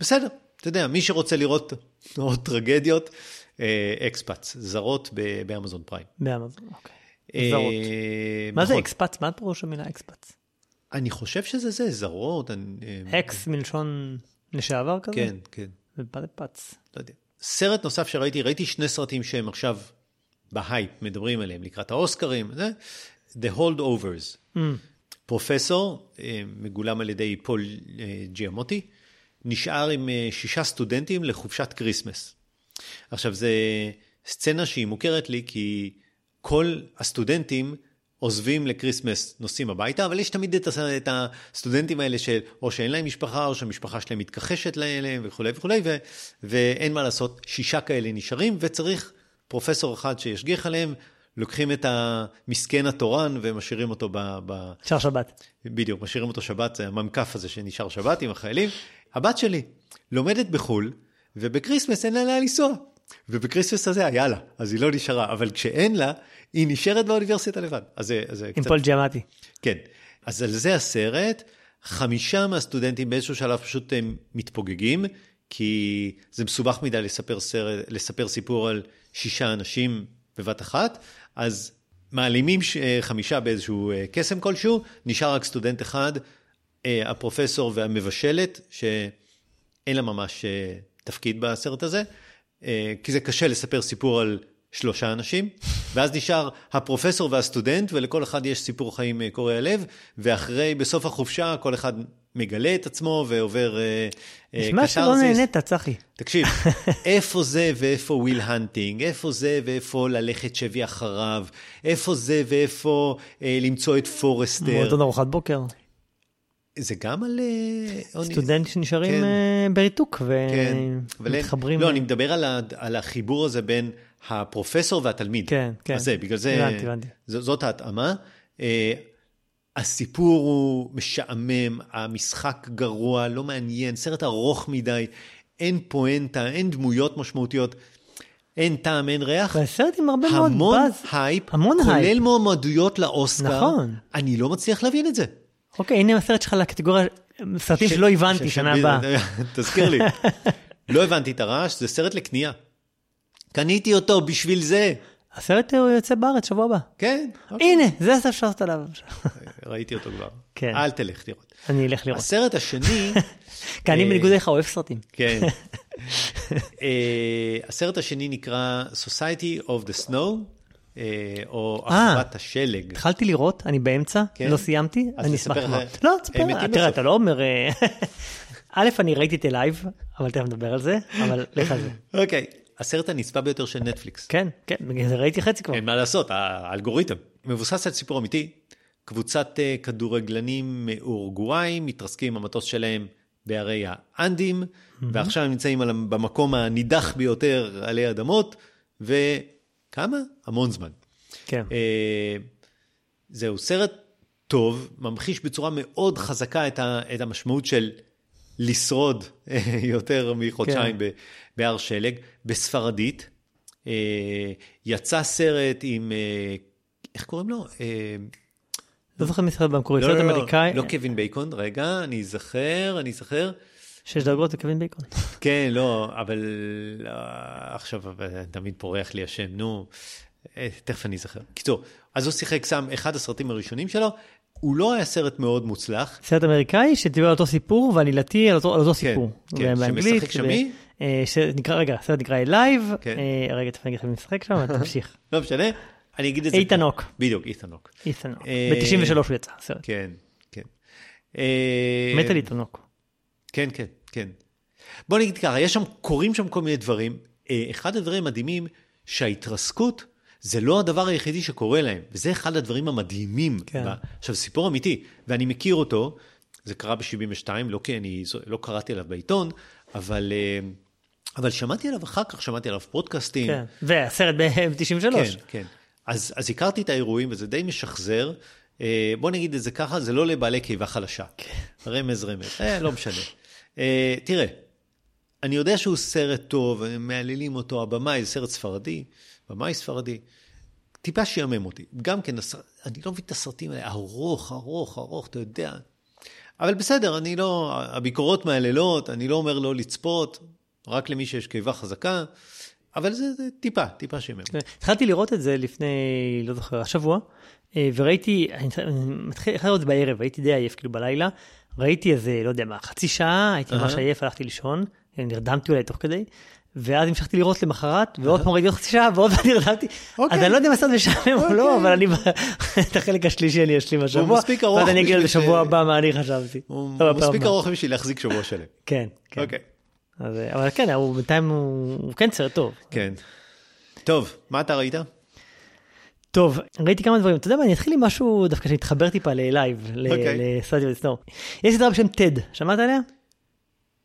בסדר, אתה יודע, מי שרוצה לראות [LAUGHS] עוד טרגדיות, אה, אקספאץ, זרות ב- באמזון פריים. באמזון, אוקיי. אה, זרות. מה זה נכון. Expats? מה פירוש המילה Expats? אני חושב שזה זה, זרות. אני, אה, אקס מלשון לשעבר כזה? כן, כן, ו pats. לא יודע. סרט נוסף שראיתי, ראיתי שני סרטים שהם עכשיו בהייפ, מדברים עליהם לקראת האוסקרים, זה The Holdovers. Mm. פרופסור, אה, מגולם על ידי פול אה, ג'יאמוטי, נשאר עם אה, שישה סטודנטים לחופשת כריסמס. עכשיו, זו סצנה שהיא מוכרת לי, כי כל הסטודנטים עוזבים לכריסמס, נוסעים הביתה, אבל יש תמיד את הס- את הסטודנטים האלה של או שאין להם משפחה, או שהמשפחה שלהם מתכחשת להם וכולי וכולי, ו, ואין מה לעשות, שישה כאלה נשארים, וצריך פרופסור אחד שישגיח עליהם, לוקחים את המסכן התורן ומשאירים אותו ב... ב שער שבת. בדיוק, משאירים אותו שבת, זה הממקף הזה שנשאר שבת עם החיילים. הבת שלי לומדת בחו"ל, ובקריסמס אין לה לאן לנסוע. ובקריסמס הזה היה לה, אז היא לא נשארה, אבל כשאין לה, היא נשארת באוניברסיטה לבד. אז זה, אז זה עם קצת... פול ג'יאמטי. כן. אז על זה הסרט. חמישה מהסטודנטים באיזשהו שלב פשוט הם מתפוגגים, כי זה מסובך מדי לספר, סרט, לספר סיפור על שישה אנשים בבת אחת, אז מעלימים ש- אה, חמישה באיזשהו אה, קסם כלשהו, נשאר רק סטודנט אחד, אה, הפרופסור והמבשלת, שאין לה ממש אה, תפקיד בסרט הזה, אה, כי זה קשה לספר סיפור על שלושה אנשים, ואז נשאר הפרופסור והסטודנט, ולכל אחד יש סיפור חיים אה, קורע לב, ואחרי, בסוף החופשה, כל אחד מגלה את עצמו ועובר אה, אה, נשמע שלא. נהנית, צחי. תקשיב, [LAUGHS] איפה זה ואיפה וויל הנטינג, איפה זה ואיפה ללכת שבי אחריו, איפה זה ואיפה אה, למצוא את פורסטר. מועדון ארוחת בוקר. זה גם על... סטודנט שנשארים כן. בריתוק כן, ומתחברים. לא, אני מדבר על, ה, על החיבור הזה בין הפרופסור והתלמיד. כן, כן. אז זה, בגלל זה... הבנתי, הבנתי. זאת ההתאמה. אה, הסיפור הוא משעמם, המשחק גרוע, לא מעניין, סרט ארוך מדי, אין פואנטה, אין דמויות משמעותיות, אין טעם, אין ריח. והסרט עם הרבה מאוד המון באז. הייפ, המון כולל הייפ. מועמדויות לאוסקר. נכון. אני לא מצליח להבין את זה. אוקיי, הנה הסרט שלך לקטגוריה, סרטים ש- שלא הבנתי ש- שנה הבאה. תזכיר לי. [LAUGHS] לא הבנתי את הרעש, זה סרט לקנייה. קניתי אותו בשביל זה. הסרט הוא יוצא בארץ שבוע הבא. כן, אוקיי. הנה, זה הסרט שאפשר לעשות עליו. ראיתי אותו כבר. כן. אל תלך לראות. אני אלך לראות. הסרט השני, [LAUGHS] כי אני אה, בניגוד אליך אוהב סרטים. כן. [LAUGHS] אה, הסרט השני נקרא Society of the Snow, אה, או אה. אחוות השלג. התחלתי לראות, אני באמצע, כן? לא סיימתי, אני אשמח. לך. לא, תספר, תראה. אתה לא אומר... אה, [LAUGHS] א', אני ראיתי את Alive, אבל תכף נדבר על זה, אבל לך על זה. אוקיי, הסרט הנצפה ביותר של נטפליקס. כן, כן, ראיתי חצי כבר. אין מה לעשות, האלגוריתם. מבוסס על סיפור אמיתי. קבוצת אה, כדורגלנים מאורוגוואי מתרסקים עם המטוס שלהם בהרי האנדים, ועכשיו הם נמצאים על- במקום הנידח ביותר עלי אדמות, וכמה? המון זמן. כן. אה, זהו, סרט טוב, ממחיש בצורה מאוד חזקה את, ה, את המשמעות של לשרוד אה, יותר מחודשיים כן. בהר שלג, בספרדית. אה, יצא סרט עם, אה, איך קוראים לו? לא זוכר מי סרט במקורי, לא, סרט לא, לא, אמריקאי, לא קווין בייקון, רגע, אני אזכר, אני אזכר. שש דרגות לקווין בייקון. [LAUGHS] כן, לא, אבל עכשיו תמיד פורח לי השם, נו, תכף אני אזכר. קיצור, אז הוא שיחק שם אחד הסרטים הראשונים שלו, הוא לא היה סרט מאוד מוצלח. סרט אמריקאי שדיבר על אותו סיפור ועלילתי על אותו, על אותו סיפור. כן, שמשחק שם מי? אה, שנקרא, רגע, הסרט נקרא Alive, כן. רגע, תכף אני אגיד לך מי משחק שם, [LAUGHS] תמשיך. לא משנה, אני אגיד את זה. איתן. הוק. בדיוק, איתן הוק. איתן הוק. אה, ב-93 הוא יצא, הסרט. כן, כן. אה, מת על איתן הוק. כן, כן, כן. בוא נגיד ככה, יש שם, קורים שם כל מיני דברים. אה, אחד הדברים המדהימים, שההתרסקות זה לא הדבר היחידי שקורה להם, וזה אחד הדברים המדהימים. כן. ב- עכשיו, סיפור אמיתי, ואני מכיר אותו, זה קרה ב-72, לא כי אני לא קראתי עליו בעיתון, אבל, אה, אבל שמעתי עליו אחר כך, שמעתי עליו פודקאסטים. כן. והסרט ב-93. כן, כן. אז, אז הכרתי את האירועים, וזה די משחזר. אה, בוא נגיד את זה ככה, זה לא לבעלי קיבה חלשה. רמז רמז, אה, לא משנה. אה, תראה, אני יודע שהוא סרט טוב, מהללים אותו, הבמאי, סרט ספרדי, במאי ספרדי. טיפה שיאמם אותי. גם כן, אני לא מבין את הסרטים האלה, ארוך, ארוך, ארוך, אתה יודע. אבל בסדר, אני לא, הביקורות מהללות, אני לא אומר לא לצפות, רק למי שיש קיבה חזקה, אבל זה, זה טיפה, טיפה שיאמם. התחלתי לראות את זה לפני, לא זוכר, השבוע, אה, וראיתי, אני מתחיל לראות את זה בערב, הייתי די עייף כאילו בלילה, ראיתי איזה, לא יודע מה, חצי שעה, הייתי ממש. עייף, הלכתי לישון, נרדמתי אולי תוך כדי, ואז המשכתי לראות למחרת, ועוד פעם ראיתי עוד חצי שעה, ועוד פעם נרדמתי, אוקיי. אז אני לא יודע אם הסרט משעמם או לא, אוקיי. אבל אני, [LAUGHS] את החלק השלישי אני אשלים השבוע, מספיק ארוך ואז אני אגיד ש- הבא מה אני חשבתי. הוא מספיק. ארוך בשביל להחזיק שבוע שלם. [LAUGHS] כן, כן. אוקיי. אה, אבל כן, בינתיים הוא כן סרט טוב. כן. טוב, מה אתה ראית? טוב, ראיתי כמה דברים. אתה יודע מה, אני אתחיל עם משהו דווקא שהתחבר טיפה אוקיי. לסטדיו וסנור. יש סדרה בשם TED, שמעת עליה?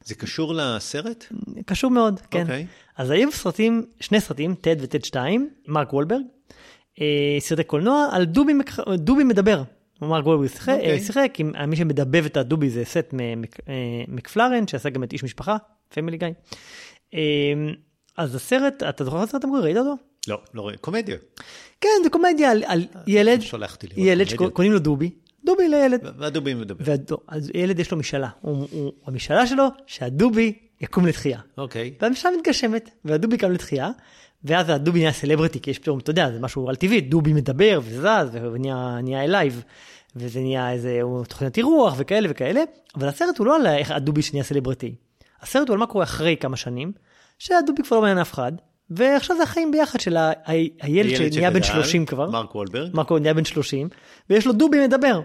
זה קשור לסרט? קשור מאוד, כן. אוקיי. אז היו סרטים, שני סרטים, TED ו-TED 2, מרק וולברג, אה, סרטי קולנוע על דובי, דובי מדבר. מרק וולברג שיחק, אוקיי. אה, שיחק, עם מי שמדבב את הדובי זה סט מק- אה, מקפרלן, שעשה גם את איש משפחה, Family Guy. אה, אז הסרט, אתה זוכר את הסרט המקורי? ראית אותו? לא, לא רואה. קומדיה. כן, זה קומדיה על, על ילד. ילד שקוראים לו דובי, דובי לילד, והדובי מדבר. והילד יש לו משאלה, הוא, הוא, המשאלה שלו שהדובי יקום לתחייה. אוקיי. והמשאלה מתגשמת, והדובי קם לתחייה, ואז הדובי נהיה סלבריטי, כי יש פתאום, אתה יודע, זה משהו על טבעי, דובי מדבר וזז, ונהיה נהיה alive, וזה נהיה איזה תוכנית אירוח וכאלה וכאלה, אבל הסרט הוא לא על איך הדובי שנהיה סלבריטי. הסרט הוא על מה קורה אחרי כמה שנים, שהדובי כבר לא מעניין אף אחד, ועכשיו זה החיים ביחד של ה- ה- הילד שנהיה בן שגדל, 30 כבר. מרק וולברג. מרקו נהיה בן 30, ויש לו דובי מדבר,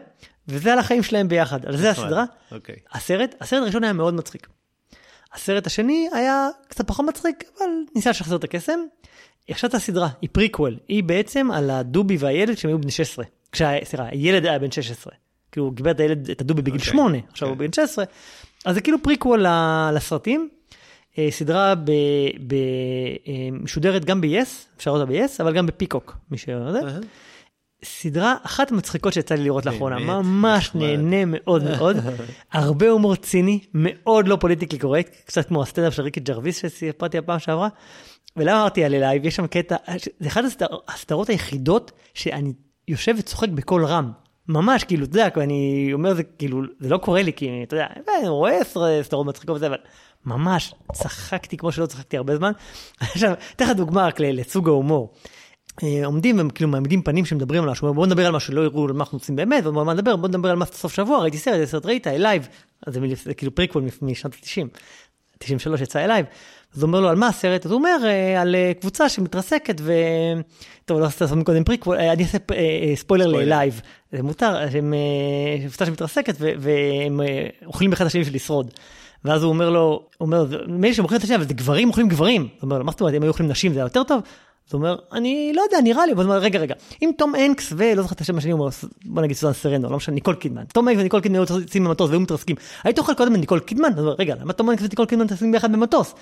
וזה על החיים שלהם ביחד, על זה הסדרה. אוקיי. הסרט, הסרט הראשון היה מאוד מצחיק. הסרט השני היה קצת פחות מצחיק, אבל ניסה לשחזר את הקסם. עכשיו הסדרה, היא פריקוול, היא בעצם על הדובי והילד כשהם היו בני 16. כשה, סליחה, הילד היה בן 16. כאילו הוא קיבל את הילד, את הדובי בגיל אוקיי, 8, עכשיו כן. הוא בן 16. אז זה כאילו פריקוול לסרטים. אה, סדרה ב, ב, אה, משודרת גם ב-yes, אפשר לראות אותה ב-yes, אבל גם בפיקוק, מי. אהה. סדרה אחת המצחיקות שיצא לי לראות לאחרונה, ממש. נהנה מאוד מאוד, [LAUGHS] הרבה הומור ציני, מאוד לא politically correct, קצת כמו הסטנדאפ של ריקי ג'רוויס שסיפרתי הפעם שעברה. ולמה אמרתי על Alive, יש שם קטע, זה אחת הסדר, הסדרות היחידות שאני יושב וצוחק בקול רם. ממש, כאילו, אתה יודע, אני אומר זה כאילו, זה לא קורה לי, כי אתה יודע, אני רואה סדרות מצחיקות וזה, אבל ממש, צחקתי כמו שלא צחקתי הרבה זמן. [LAUGHS] עכשיו, אתן לך דוגמה רק לסוג ההומור. אה, עומדים והם כאילו מעמידים פנים שמדברים על משהו, בוא נדבר על משהו שלא יראו על מה אנחנו עושים באמת, מה נדבר, בוא נדבר על מה סוף שבוע, ראיתי סרט, סרט ראית, Alive, זה, כאילו פריקוול מ- משנות ה-90, 93 יצא Alive, אז הוא אומר לו על מה הסרט, אז הוא אומר אה, על אה, קבוצה שמתרסקת ו... טוב, לא עשית לעשות מקודם פריקוול, אה, אני אעשה ספוילר. ל Alive, זה מותר, הם, קבוצה שמתרסקת והם אוכלים אחד השני בשביל לשרוד. ואז הוא אומר לו, הוא אומר, מילא שהם אוכלים את השני, אבל זה גברים אוכלים גברים. הוא אומר לו, מה זאת אומרת, אם היו אוכלים נשים זה היה יותר טוב? אז הוא אומר, אני לא יודע, נראה לי, אבל אומר, רגע, רגע, אם תום הנקס ולא זוכר את השם השני, בוא נגיד סוזן סרנדון, לא משנה, ניקול קידמן. תום הנקס וניקול קידמן יוצאים במטוס והיו מתרסקים. היית אוכל קודם את ניקול קידמן? אומר, רגע, למה תום הנקס וניקול קידמן טסים ביחד במטוס?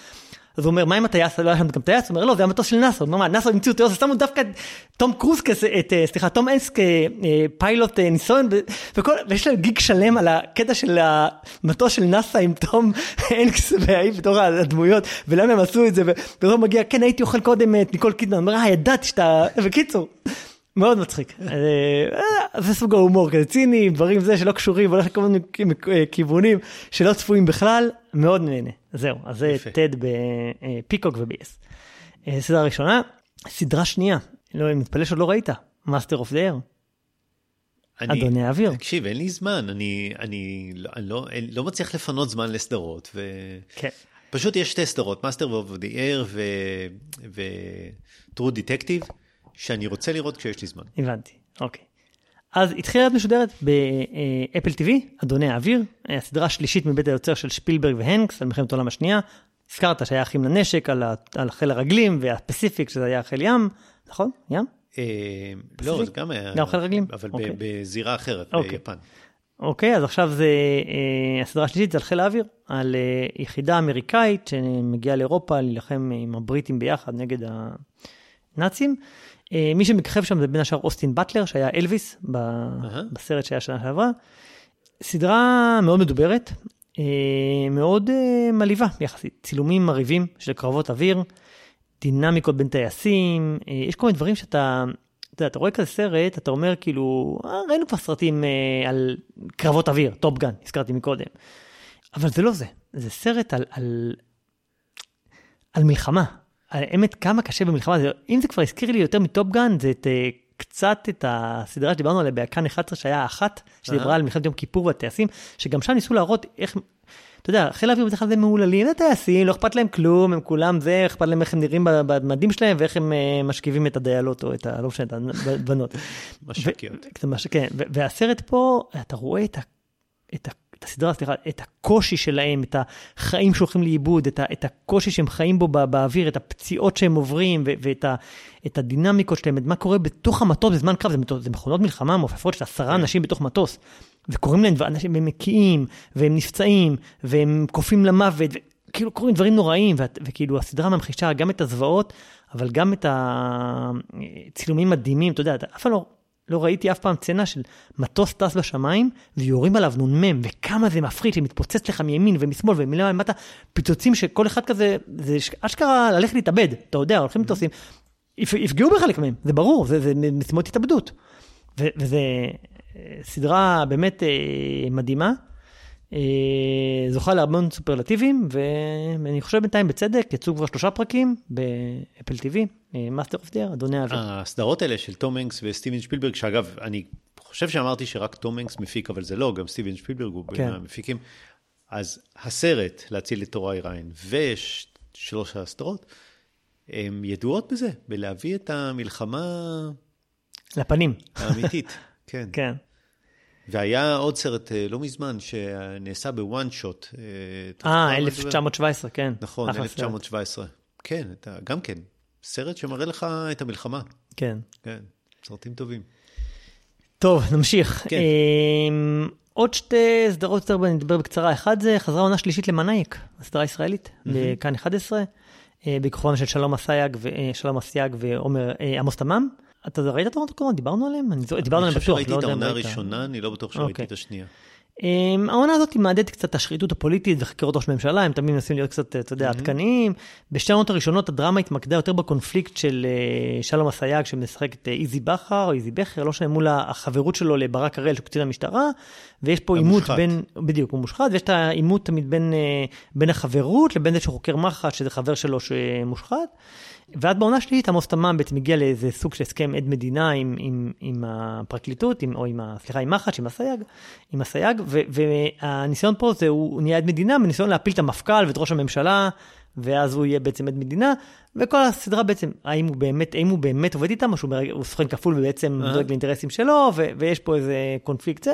אז הוא אומר, מה עם הטייס? לא היה שם גם טייס? הוא אומר, לא, זה המטוס של אומר, מה, נאסא המציאו טייס, שמו דווקא תום קרוז כזה, את, אה, סליחה, תום אנס כפיילוט אה, ניסיון, ו- וכל, ויש להם גיג שלם על הקטע של המטוס של נאסא עם תום [LAUGHS] הנקס והאי בתור הדמויות, ולמה הם עשו את זה, ובסוף מגיע, כן, הייתי אוכל קודם את ניקול קידמן, אומר, אה, ידעתי שאתה, [LAUGHS] בקיצור. מאוד מצחיק. אה, אה, זה סוג ההומור, כזה ציני, דברים זה שלא קשורים, והולך לכל מיני אה, כיוונים שלא צפויים בכלל, מאוד נהנה. זהו, אז זה. טד בפיקוק. אה, סדרה ראשונה, סדרה שנייה, לא, אני מתפלא שעוד לא ראית, Master of the Air, אני- אדוני האוויר. תקשיב, אין לי זמן, אני, אני, לא, אני לא, אין- לא מצליח לפנות זמן לסדרות, כן. ופשוט יש שתי סדרות, Master of the Air וטרו דטקטיב, שאני רוצה לראות כשיש לי זמן. הבנתי, אוקיי. אז התחילה להיות משודרת באפל TV, אדוני האוויר, אה, הסדרה השלישית מבית היוצר של שפילברג והנקס על מלחמת העולם השנייה. הזכרת שהיה אחים לנשק על, על חיל הרגלים והפסיפיק שזה היה חיל ים, נכון? ים? אה, לא, זה גם היה, גם חיל רגלים? אבל אוקיי. בזירה אחרת, אוקיי. ביפן. אוקיי, אז עכשיו זה, אה, הסדרה השלישית זה על חיל האוויר, על אה, יחידה אמריקאית שמגיעה לאירופה להילחם עם הבריטים ביחד נגד, ה, נאצים. אה, מי שמככב שם זה בין השאר אוסטין באטלר, שהיה אלוויס בסרט שהיה שנה שעברה. סדרה מאוד מדוברת, אה, מאוד אה, מלהיבה יחסית. צילומים מרהיבים של קרבות אוויר, דינמיקות בין טייסים, יש כל מיני דברים שאתה, אתה יודע, אתה רואה כזה סרט, אתה אומר כאילו, אה, ראינו כבר סרטים על קרבות אוויר, Top Gun, הזכרתי מקודם. אבל זה לא זה, זה סרט על, על, על מלחמה, האמת, כמה קשה במלחמה, זה, אם זה כבר הזכיר לי יותר מטופגן, זה את, אה, קצת את הסדרה שדיברנו עליה בכאן 11, שהיה אחת, שדיברה על מלחמת יום כיפור והטייסים, שגם שם ניסו להראות איך, אתה יודע, חיל האוויר בדרך כלל זה מהוללים, זה טייסים, לא אכפת להם כלום, הם כולם זה, אכפת להם איך הם נראים במדים שלהם ואיך הם אה, משכיבים את הדיילות או את ה... לא משנה, את הבנות. משקיות. כן, והסרט פה, אתה רואה את ה... את ה את הסדרה, סליחה, את הקושי שלהם, את החיים שהולכים לאיבוד, את, ה, את הקושי שהם חיים בו בא, באוויר, את הפציעות שהם עוברים, ו, ואת ה, את הדינמיקות שלהם, את מה קורה בתוך המטוס בזמן קרב, זה, זה מכונות מלחמה מעופפות של עשרה כן. אנשים בתוך מטוס, וקוראים להם, אנשים, והם מקיאים, והם נפצעים, והם קופאים למוות, וכאילו קורים דברים נוראים, ו, וכאילו הסדרה ממחישה גם את הזוועות, אבל גם את הצילומים מדהימים, אתה יודע, אתה אף פעם לא... לא ראיתי אף פעם צנה של מטוס טס בשמיים ויורים עליו נ"מ, וכמה זה מפחיד שמתפוצץ לך מימין ומשמאל ומלמעלה למטה, פיצוצים שכל אחד כזה, זה אשכרה ללכת להתאבד, אתה יודע, הולכים מטוסים, יפגעו בחלק מהם, זה ברור, זה, זה משימות התאבדות. וזה אה, סדרה באמת אה, מדהימה. אה, זוכה מאוד סופרלטיבים, ואני חושב בינתיים בצדק, יצאו כבר שלושה פרקים באפל TV, Master of the Air, אדוני האוויר. הסדרות האלה של תום הנקס וסטיבן שפילברג, שאגב, אני חושב שאמרתי שרק תום הנקס מפיק, אבל זה לא, גם סטיבן שפילברג הוא בין כן. המפיקים. אז הסרט, להציל את טוראי ריאן, ושלוש הסדרות, הן ידועות בזה, בלהביא את המלחמה... לפנים. האמיתית, [LAUGHS] כן. כן. והיה עוד סרט אה, לא מזמן שנעשה ב one shot. אה, 1917, כן. נכון, 1917. סרט. כן, אתה, גם כן, סרט שמראה לך את המלחמה. כן. כן, סרטים טובים. טוב, נמשיך. כן. אה, עוד שתי סדרות יותר נדבר בקצרה. אחד זה חזרה עונה שלישית למנאייק, הסדרה הישראלית, mm-hmm. בכאן 11, אה, בכוכבם של שלום אסייג, שלום אסייג ועומר עמוס תמם. אתה ראית את העונות הקודמות? דיברנו עליהן? דיברנו עליהן בטוח. אני חושב שראיתי לא את העונה הראשונה, אני לא בטוח שראיתי אוקיי. את השנייה. Um, העונה הזאת מהדהדת קצת את השחיתות הפוליטית וחקירות ראש ממשלה, הם תמיד מנסים להיות קצת, אתה יודע, עדכניים. בשתי העונות הראשונות הדרמה התמקדה יותר בקונפליקט של uh, שלום אסייג שמשחק את uh, איזי בכר או איזי בכר, לא משנה, מול החברות שלו לברק הראל שהוא קצין המשטרה, ויש פה עימות בין, בדיוק, הוא מושחת, ויש את העימות תמיד בין, uh, בין החברות לבין זה שחוקר מח"ש, שזה חבר שלו שמושחת. ועד בעונה שלישית עמוס תמם בעצם הגיע לאיזה סוג של הסכם עד מדינה עם, עם, עם הפרקליטות, עם, או עם, סליחה, עם מח"ש, עם אסייג, עם אסייג, ו, והניסיון פה זה, הוא נהיה עד מדינה בניסיון להפיל את המפכ"ל ואת ראש הממשלה, ואז הוא יהיה בעצם עד מדינה, וכל הסדרה בעצם, האם הוא באמת, האם הוא באמת עובד איתם, או שהוא סוכן כפול ובעצם uh-huh. דואג לאינטרסים שלו, ו, ויש פה איזה קונפליקט זה.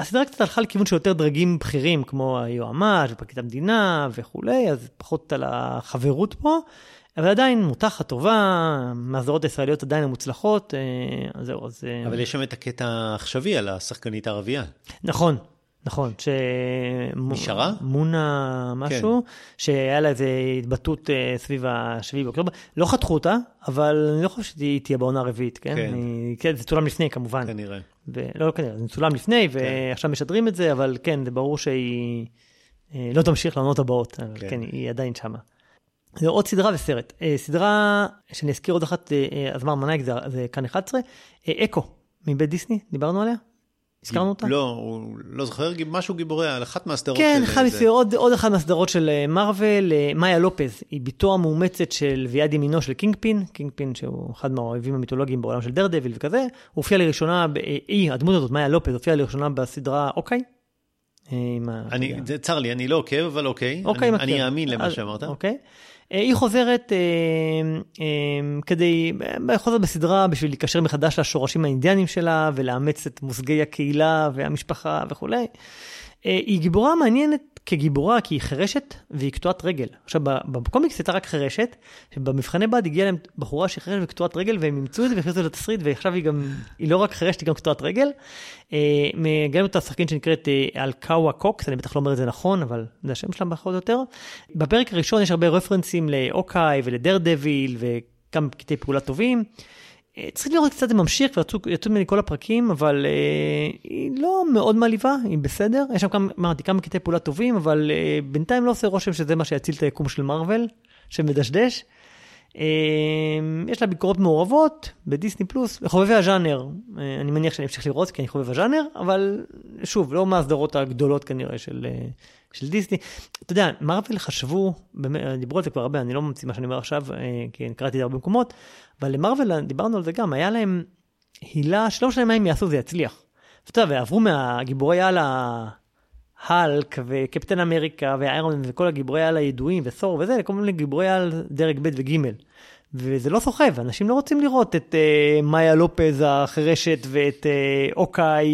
הסדרה קצת הלכה לכיוון של יותר דרגים בכירים, כמו היועמ"ש ופרקליט המדינה וכולי, אז פחות על החברות פה. אבל עדיין מותחת טובה, מהסדרות הישראליות עדיין המוצלחות, אה, אז זהו, אז... אה, אבל יש שם את הקטע העכשווי על השחקנית הערבייה. נכון, נכון, ש... נשארה? מונה משהו, כן. שהיה לה איזו התבטאות אה, סביב השביעי באוקטובר. לא חתכו אותה, אבל אני לא חושב שהיא תהיה בעונה הרביעית, כן? כן. אני... כן, זה צולם לפני כמובן. כנראה. ו... לא, לא כנראה, זה צולם לפני, כן. ועכשיו משדרים את זה, אבל כן, זה ברור שהיא לא תמשיך לעונות הבאות, אבל כן, כן היא עדיין שמה. זה עוד סדרה וסרט. אה, סדרה שאני אזכיר עוד אחת, אה, אה, אז מה מנהיג זה, זה כאן 11, אקו מבית דיסני, דיברנו עליה? הזכרנו אותה? לא, הוא לא זוכר, משהו גיבורי, על אחת מהסדרות כן, של... כן, זה... עוד, עוד אחת מהסדרות של מארוול, מאיה לופז, היא בתו המאומצת של ויד ימינו של קינגפין, קינגפין שהוא אחד מהאויבים המיתולוגיים בעולם של דרדוויל וכזה, הוא הופיע לראשונה, היא, הדמות הזאת, מאיה לופז, הופיעה לראשונה בסדרה אוקיי. אני, זה צר לי, אני לא עוקב, אבל אוקיי, אוקיי אני, אני אאמין למה שאמרת. אוקיי. אה, היא חוזרת אה, אה, כדי, חוזרת בסדרה בשביל להיקשר מחדש לשורשים האינדיאנים שלה ולאמץ את מושגי הקהילה והמשפחה וכולי. היא גיבורה מעניינת כגיבורה, כי היא חירשת והיא קטועת רגל. עכשיו, בקומיקס הייתה רק חירשת, שבמבחני בד הגיעה להם בחורה שהיא חירשת וקטועת רגל, והם אימצו את זה והכניסו לתסריט, ועכשיו היא גם, היא לא רק חירשת, היא גם קטועת רגל. אה, מגלם אותה שחקנית שנקראת אה, אלקאווה קוקס, אני בטח לא אומר את זה נכון, אבל זה השם שלה פחות יותר. בפרק הראשון יש הרבה רפרנסים לאוקיי ולדר דביל, כמה קטעי פעולה טובים. אה, צריך לראות קצת זה ממשיך, ויצאו ממני כל הפרקים, אבל אה, היא לא מאוד מעליבה, היא בסדר. יש שם כמה, אמרתי, כמה קטעי פעולה טובים, אבל אה, בינתיים לא עושה רושם שזה מה שיציל את היקום של מארוול, שמדשדש. אה, יש לה ביקורות מעורבות בדיסני פלוס, לחובבי הז'אנר, אה, אני מניח שאני אמשיך לראות כי אני חובב הז'אנר, אבל שוב, לא מהסדרות הגדולות כנראה של, אה, של דיסני. אתה יודע, מארוול חשבו, דיברו על זה כבר הרבה, אני לא ממציא מה שאני אומר עכשיו, אה, כי אני קראתי את זה הרבה מקומות, אבל למרוויל, דיברנו על זה גם, היה להם הילה שלא משנה מה הם יעשו, זה יצליח. אתה יודע, ועברו מהגיבורי על ההלק וקפטן אמריקה ואיירון וכל הגיבורי על הידועים ותור וזה, לכל מיני גיבורי על דרג ב' וג'. וזה לא סוחב, אנשים לא רוצים לראות את uh, מאיה לופז החירשת ואת uh, אוקיי,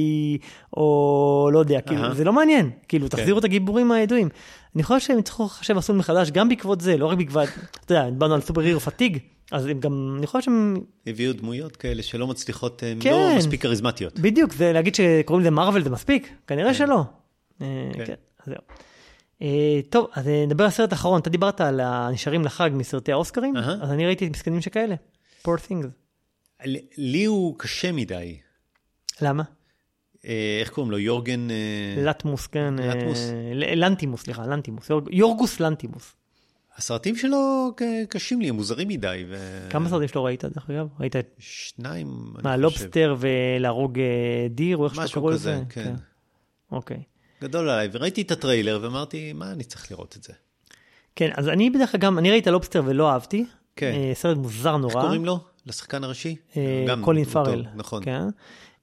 או לא יודע, כאילו, זה לא מעניין, כאילו, כן. תחזירו את הגיבורים הידועים. אני חושב שהם יצטרכו לחשב מסלול מחדש גם בעקבות זה, לא רק בעקבות, אתה יודע, דיברנו על סופר הירו פתיג, אז הם גם, אני חושב שהם... הביאו דמויות כאלה שלא מצליחות, הן כן, לא מספיק כריזמטיות. בדיוק, זה להגיד שקוראים לזה מרוויל זה מספיק? כנראה כן. שלא. כן. כן, זהו. Uh, טוב, אז נדבר על הסרט האחרון. אתה דיברת על הנשארים לחג מסרטי האוסקרים, uh-huh. אז אני ראיתי מסכנים שכאלה. poor things. לי הוא קשה מדי. למה? Uh, איך קוראים לו? יורגן... לטמוס, כן. לטמוס? לנטימוס, סליחה, לנטימוס. יורגוס לנטימוס. הסרטים שלו קשים לי, הם מוזרים מדי. ו... כמה סרטים שלו ראית, דרך אגב? ראית את... שניים, אני חושב. מה, לובסטר ולהרוג דיר, או איך שאתה קורא לזה? משהו כזה, כן. אוקיי. גדול עליי, וראיתי את הטריילר ואמרתי, מה אני צריך לראות את זה? כן, אז אני בדרך כלל גם, אני ראיתי את הלובסטר ולא אהבתי. כן. אה, סרט מוזר נורא. איך קוראים לו? לשחקן הראשי? אה, קולין פארל. נכון. כן.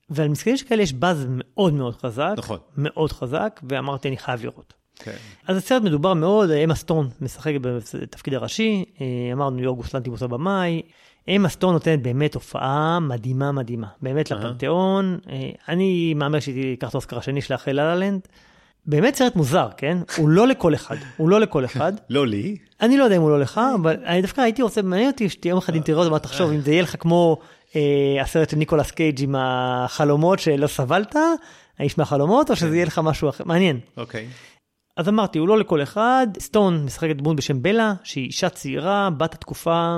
ועל מסכנים שכאלה יש באז מאוד מאוד חזק. נכון. מאוד חזק, ואמרתי, אני חייב לראות. כן. אז הסרט מדובר מאוד, אמה סטון משחקת בתפקיד הראשי, אה, אמרנו יורגוס לנטימוס הבמאי. אמה סטון נותנת באמת הופעה מדהימה מדהימה, באמת לפנתיאון. אני מהמר שהיא תיקח את האוסקר השני שלה אחרי לה לנד. באמת סרט מוזר, כן? הוא לא לכל אחד, הוא לא לכל אחד. [LAUGHS] לא לי. אני לא יודע אם הוא לא לך, אבל אני דווקא הייתי רוצה, מעניין אותי שתהיה אחד אם תראה אותו, מה תחשוב, אם זה יהיה לך כמו אה, הסרט של ניקולס קייג' עם החלומות שלא סבלת, האיש מהחלומות, או שזה יהיה לך משהו אחר, מעניין. אוקיי. אז אמרתי, הוא לא לכל אחד, סטון משחקת דמות בשם בלה, שהיא אישה צעירה, בת התקופה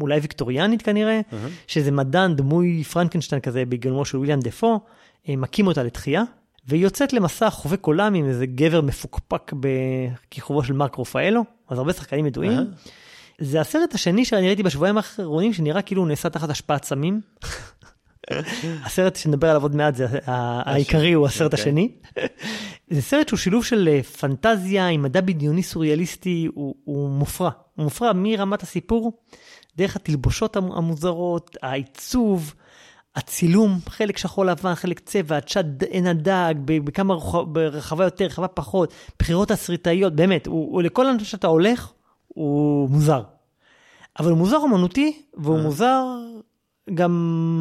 אולי ויקטוריאנית כנראה, שזה מדען דמוי פרנקנשטיין כזה בגלמו של וויליאם דפו, אה, מקים אותה לתחייה. והיא יוצאת למסע חובק עולם עם איזה גבר מפוקפק בכיכובו של מרק רופאלו, אז הרבה שחקנים ידועים. זה הסרט השני שאני ראיתי בשבועיים האחרונים, שנראה כאילו הוא נעשה תחת השפעת סמים. [LAUGHS] הסרט שנדבר עליו עוד מעט, זה העיקרי הוא הסרט אוקיי. השני. [LAUGHS] זה סרט שהוא שילוב של אה, פנטזיה עם מדע בדיוני סוריאליסטי, הוא, הוא מופרע. הוא מופרע מרמת הסיפור, דרך התלבושות המוזרות, העיצוב, הצילום, חלק שחור לבן, חלק צבע, צ'אד עין הדג, בכמה רחבה יותר, רחבה פחות, בחירות תסריטאיות, באמת, הוא, הוא לכל אנשים שאתה הולך, הוא מוזר. אבל הוא מוזר אומנותי, והוא אה. מוזר גם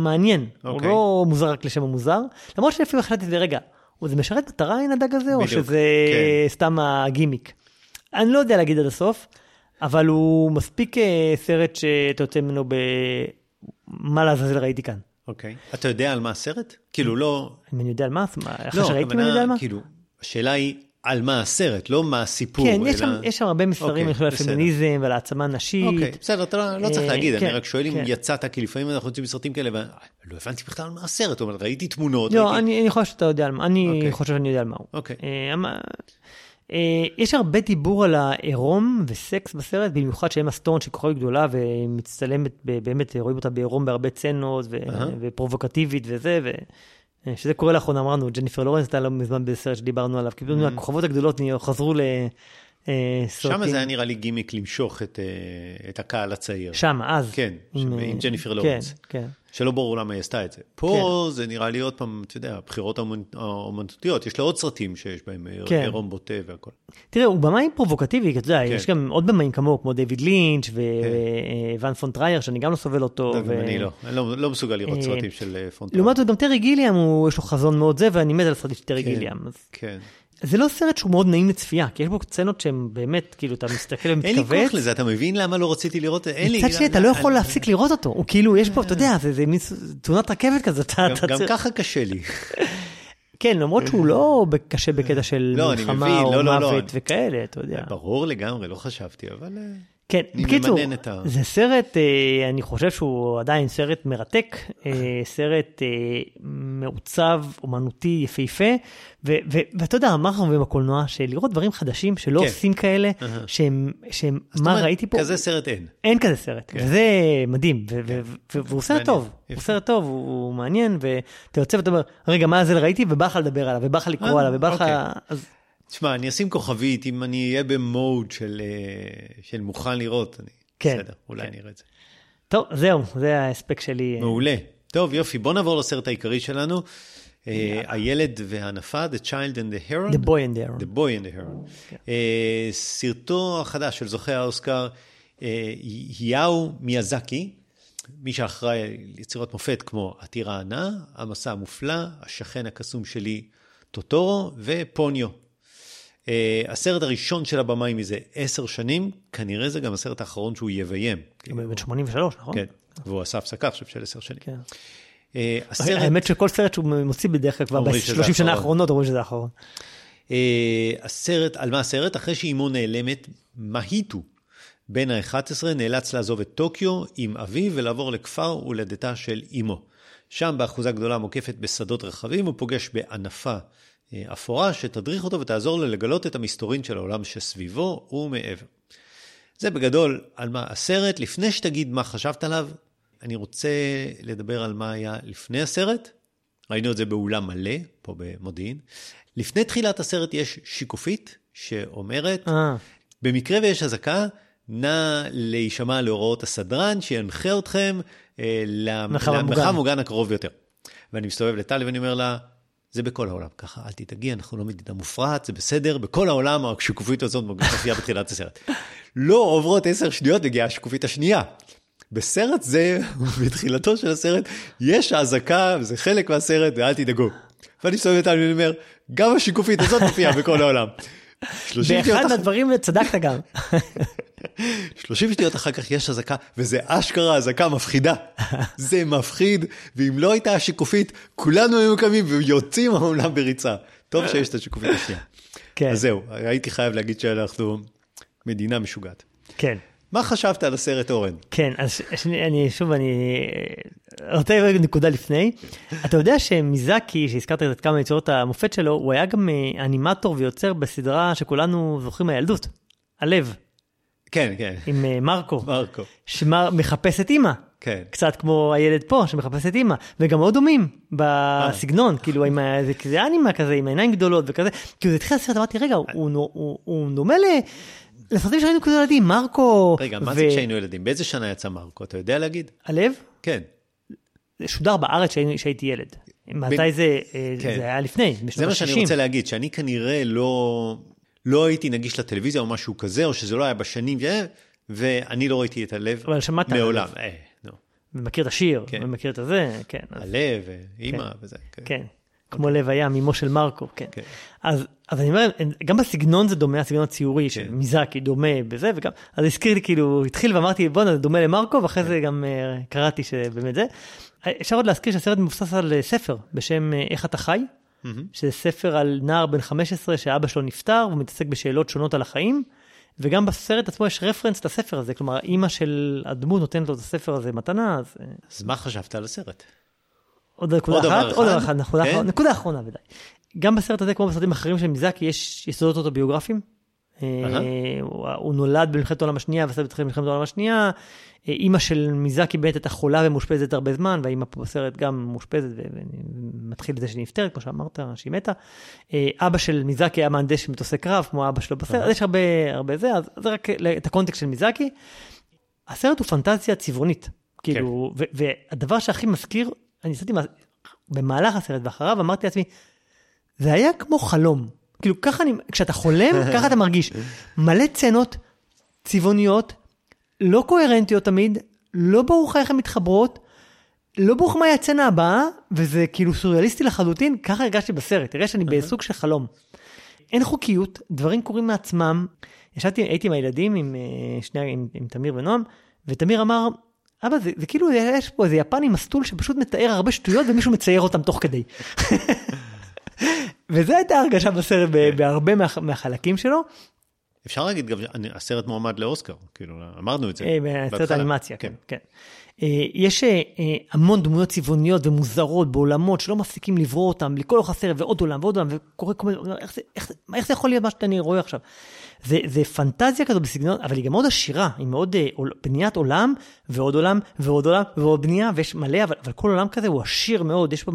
מעניין. Okay. הוא אוקיי. לא מוזר רק לשם המוזר, למרות שלפעמים החלטתי, רגע, זה משרת מטרה העין הדג הזה, בדיוק, או שזה כן. סתם הגימיק? אני לא יודע להגיד עד הסוף, אבל הוא מספיק אה, סרט שאתה יוצא ממנו ב... מה לעזאזל ראיתי כאן. אוקיי. אתה יודע על מה הסרט? כאילו לא... אם אני יודע על מה, אחרי לא, שראיתי אני יודע על מה? כאילו, השאלה היא על מה הסרט, לא מה הסיפור. כן, יש, שם, יש שם הרבה מסרים אוקיי, על פמיניזם ועל העצמה נשית. אוקיי, בסדר, אתה לא, לא צריך אה, להגיד, כן, אני רק שואל אם כן. יצאת, כי לפעמים אנחנו יוצאים בסרטים כאלה, ולא הבנתי בכלל על מה הסרט, זאת אומרת, ראיתי תמונות. לא, ראיתי... אני, אני חושב שאתה יודע על מה, אני אוקיי. חושב שאני יודע על מה הוא. אוקיי. אה, אה, יש הרבה דיבור על העירום וסקס בסרט, במיוחד שאמה סטון כוכבת גדולה ומצטלמת, באמת רואים אותה בעירום בהרבה צנות ו- uh-huh. ופרובוקטיבית וזה, ו- שזה קורה לאחרונה, אמרנו, ג'ניפר לורנס הייתה לא מזמן בסרט שדיברנו עליו, כאילו mm-hmm. הכוכבות הגדולות חזרו ל... אה, שם זה היה נראה לי גימיק למשוך את, אה, את הקהל הצעיר. שם, אז. כן, עם, עם ג'ניפר לורנס. כן, כן. שלא ברור למה היא עשתה את זה. פה כן. זה נראה לי עוד פעם, אתה יודע, בחירות האומנותיות, יש לה עוד סרטים שיש בהם כן. עירום בוטה והכל. תראה, הוא במאי פרובוקטיבי, אתה יודע, כן. יש גם עוד במאים כמוהו, כמו דיוויד לינץ' ולארס כן. פון טרייר, שאני גם לא סובל אותו. ו... אני לא, אני לא, לא מסוגל לראות אה, סרטים של פון טרייר. לעומת זאת, גם טרי גיליאם, יש לו חזון מאוד זה, ואני מת על סרטים של טרי כן, גיליאם. כן. זה לא סרט שהוא מאוד נעים לצפייה, כי יש בו סצנות שהן באמת, כאילו, אתה מסתכל ומתכווץ. אין לי כוח לזה, אתה מבין למה לא רציתי לראות? אין לי... מצד שני, אתה לא יכול להפסיק לראות אותו. הוא כאילו, יש פה, אתה יודע, זה מין תאונת רכבת כזאת. גם ככה קשה לי. כן, למרות שהוא לא קשה בקטע של לא, מלחמה או לא, לא, מוות וכאלה, אתה יודע. ברור לגמרי, לא חשבתי, אבל... כן, בקיצור, ה- זה סרט, אה, אני חושב שהוא עדיין סרט מרתק, אה, [LAUGHS] סרט אה, מעוצב, אומנותי, יפהפה, ו- ו- ואתה יודע, מה אנחנו רואים בקולנוע? שלראות דברים חדשים שלא כן. עושים כאלה. שהם, מה אומרת, ראיתי פה? כזה סרט אין. אין כזה סרט, כן. וזה מדהים, ו- ו- והוא סרט טוב. הוא סרט טוב, הוא מעניין, ואתה יוצא ואתה אומר, רגע, מה זה ראיתי? ובא לך לדבר עליו, ובא לך לקרוא עליו, ובא לך... אוקיי. אז תשמע, אני אשים כוכבית, אם אני אהיה במוד של, אה, של מוכן לראות, אני... כן, בסדר, אולי כן. אני אראה את זה. טוב, זהו, זה ההספק שלי. אה, מעולה. טוב, יופי, בוא נעבור לסרט העיקרי שלנו. אה, הילד והנפה, The Child and the Heron. The Boy and the Heron. The Boy and the Heron. כן. סרטו החדש של זוכה האוסקר, היאו מיאזקי, מי שאחראי על יצירות מופת כמו עתיר הענה, המסע המופלא, השכן הקסום שלי, טוטורו ופוניו. אה, הסרט הראשון של הבמאי מזה עשר שנים, כנראה זה גם הסרט האחרון שהוא יביים. הוא בן 83, נכון? כן, והוא עשה הפסקה עכשיו של עשר שנים. כן. אה, הסרט, האמת שכל סרט שהוא מוציא בדרך כלל כבר אומרים שזה ב-30 שנה. האחרונות אומרים שזה האחרון. אה, הסרט, על מה הסרט? אחרי שאימו נעלמת, מהיטו, בן ה-11, נאלץ לעזוב את טוקיו עם אביו ולעבור לכפר הולדתה של אימו. שם, באחוזה גדולה מוקפת בשדות רחבים, הוא פוגש בענפה אפורה שתדריך אותו ותעזור לו לגלות את המסתורין של העולם שסביבו ומעבר. זה בגדול על מה הסרט. לפני שתגיד מה חשבת עליו, אני רוצה לדבר על מה היה לפני הסרט. ראינו את זה באולם מלא, פה במודיעין. לפני תחילת הסרט יש שיקופית שאומרת, אה, במקרה ויש אזעקה, נא להישמע להוראות הסדרן שינחה אתכם אה. למרחב המוגן הקרוב ביותר. ואני מסתובב לטלי ואני אומר לה, זה בכל העולם ככה, אל תדאגי, אנחנו לא מדינה מופרעת, זה בסדר, בכל העולם השקופית הזאת מופיעה בתחילת הסרט. לא עוברות עשר שניות, מגיעה השקופית השנייה. בסרט זה, [LAUGHS] בתחילתו של הסרט, יש אזעקה, זה חלק מהסרט, ואל תדאגו. ואני מסתובב לטלי ואני אומר, גם השקופית הזאת מופיעה בכל העולם. 30 שניות באחד מהדברים צדקת גם. [LAUGHS] 30 שניות אחר כך יש אזעקה, וזה אשכרה אזעקה מפחידה. זה מפחיד, ואם לא הייתה השיקופית, כולנו היינו קמים ויוצאים מהעולם בריצה. טוב שיש את השיקופית השנייה. כן, אז זהו, הייתי חייב להגיד שאנחנו מדינה משוגעת. כן. מה חשבת על הסרט אורן? כן, אז שני- אני שוב, אני רוצה רגע נקודה לפני. אתה יודע שמיזקי, שהזכרת את כמה יצירות המופת שלו, הוא היה גם אה, אנימטור ויוצר בסדרה שכולנו זוכרים מהילדות, הלב, כן, כן, עם אה, מרקו, מרקו. שמחפש את אימא. כן. קצת כמו הילד פה שמחפש את אימא, וגם מאוד דומים בסגנון, כאילו עם ה- זה כזה אנימה כזה, עם העיניים גדולות וכזה, כאילו זה התחיל הסרט, אמרתי, רגע, הוא, דומה ל... לסרטים שראינו כזה ילדים, מרקו, רגע, מה זה כשהיינו ילדים? באיזה שנה יצא מרקו? אתה יודע להגיד? הלב? כן. זה שודר בארץ כשהייתי ילד. מתי זה, אה, כן. זה היה לפני, זה בשנות מה שאני ה-60. רוצה להגיד, שאני כנראה לא, לא הייתי נגיש לטלוויזיה או משהו כזה, או שזה לא היה בשנים, ואני לא ראיתי את הלב אבל שמעת מעולם. הלב. אה, נו. ומכיר את השיר, כן. ומכיר את הזה, כן. אז- הלב, ואימא וזה. כן. כן. כמו לב הים, אמו של מרקו, כן. כן. אז, אז אני אומר, גם בסגנון זה דומה, הסגנון הציורי של כן. מיזקי דומה בזה, וגם, אז הזכיר לי כאילו, התחיל ואמרתי, בואנה, זה דומה למרקו, ואחרי זה גם אה, קראתי שבאמת זה. אפשר עוד להזכיר שהסרט מבוסס על אה, ספר בשם אה, איך אתה חי, מהמם. שזה ספר על נער בן 15 שאבא שלו נפטר, והוא מתעסק בשאלות שונות על החיים, וגם בסרט עצמו יש רפרנס לספר הזה, כלומר, אימא של הדמות נותנת לו את הספר הזה מתנה, אז אה, אז מה חשבת על הסרט? עוד נקודה עוד אחת, עוד אחד? אחד, נקודה כן? אחרונה- נקודה אחרונה ודאי. גם בסרט הזה, כמו בסרטים אחרים של מיזקי, יש יסודות אוטוביוגרפיים. אה, הוא הוא נולד במלחמת העולם השנייה ועשה בתחילת מלחמת העולם השנייה. אה, אימא של מיזקי באמת הייתה חולה ומאושפזת הרבה זמן, והאימא פה בסרט גם מאושפזת ומתחיל בזה שהיא נפטרת, כמו שאמרת, שהיא מתה. אה, אבא של מיזקי היה מהנדס של מטוסי קרב, כמו אבא שלו בסרט, אז יש הרבה, הרבה זה, אז זה רק את הקונטקסט של מיזקי. הסרט הוא פנטזיה צבעונית. כאילו, ו- והדבר שהכי מזכיר, אני עשיתי מה- במהלך הסרט ואחריו, אמרתי לעצמי, זה היה כמו חלום. כאילו, ככה אני, כשאתה חולם, ככה אתה מרגיש. [LAUGHS] מלא צנות צבעוניות, לא קוהרנטיות תמיד, לא ברור לך איך הן מתחברות, לא ברור לך מה הצצנה הבאה, וזה כאילו סוריאליסטי לחלוטין, ככה הרגשתי בסרט, תראה שאני בסוג של חלום. אין חוקיות, דברים קורים מעצמם. ישבתי, הייתי עם הילדים, עם, אה, שני, עם, עם תמיר ונועם, ותמיר אמר, אבא, זה, זה כאילו, יש פה איזה יפני מסטול שפשוט מתאר הרבה שטויות ומישהו מצייר אותם תוך כדי. [LAUGHS] וזו הייתה הרגשה בסרט ב- בהרבה מה, מהחלקים שלו. אפשר להגיד גם, הסרט מועמד לאוסקר, כאילו, אמרנו את זה. אה, בסרט בהתחלה. האנימציה, כן, כן. אה, יש אה, המון דמויות צבעוניות ומוזרות בעולמות שלא מפסיקים לברוא אותם לכל אורך הסרט ועוד עולם ועוד עולם וקורה כל מיני, איך זה- איך איך זה יכול להיות מה שאני רואה עכשיו? זה, זה פנטזיה כזו בסגנון, אבל היא גם מאוד עשירה, היא מאוד אה, עול- בניית עולם ועוד עולם ועוד עולם ועוד בנייה ויש מלא, אבל, אבל כל עולם כזה הוא עשיר מאוד, יש פה,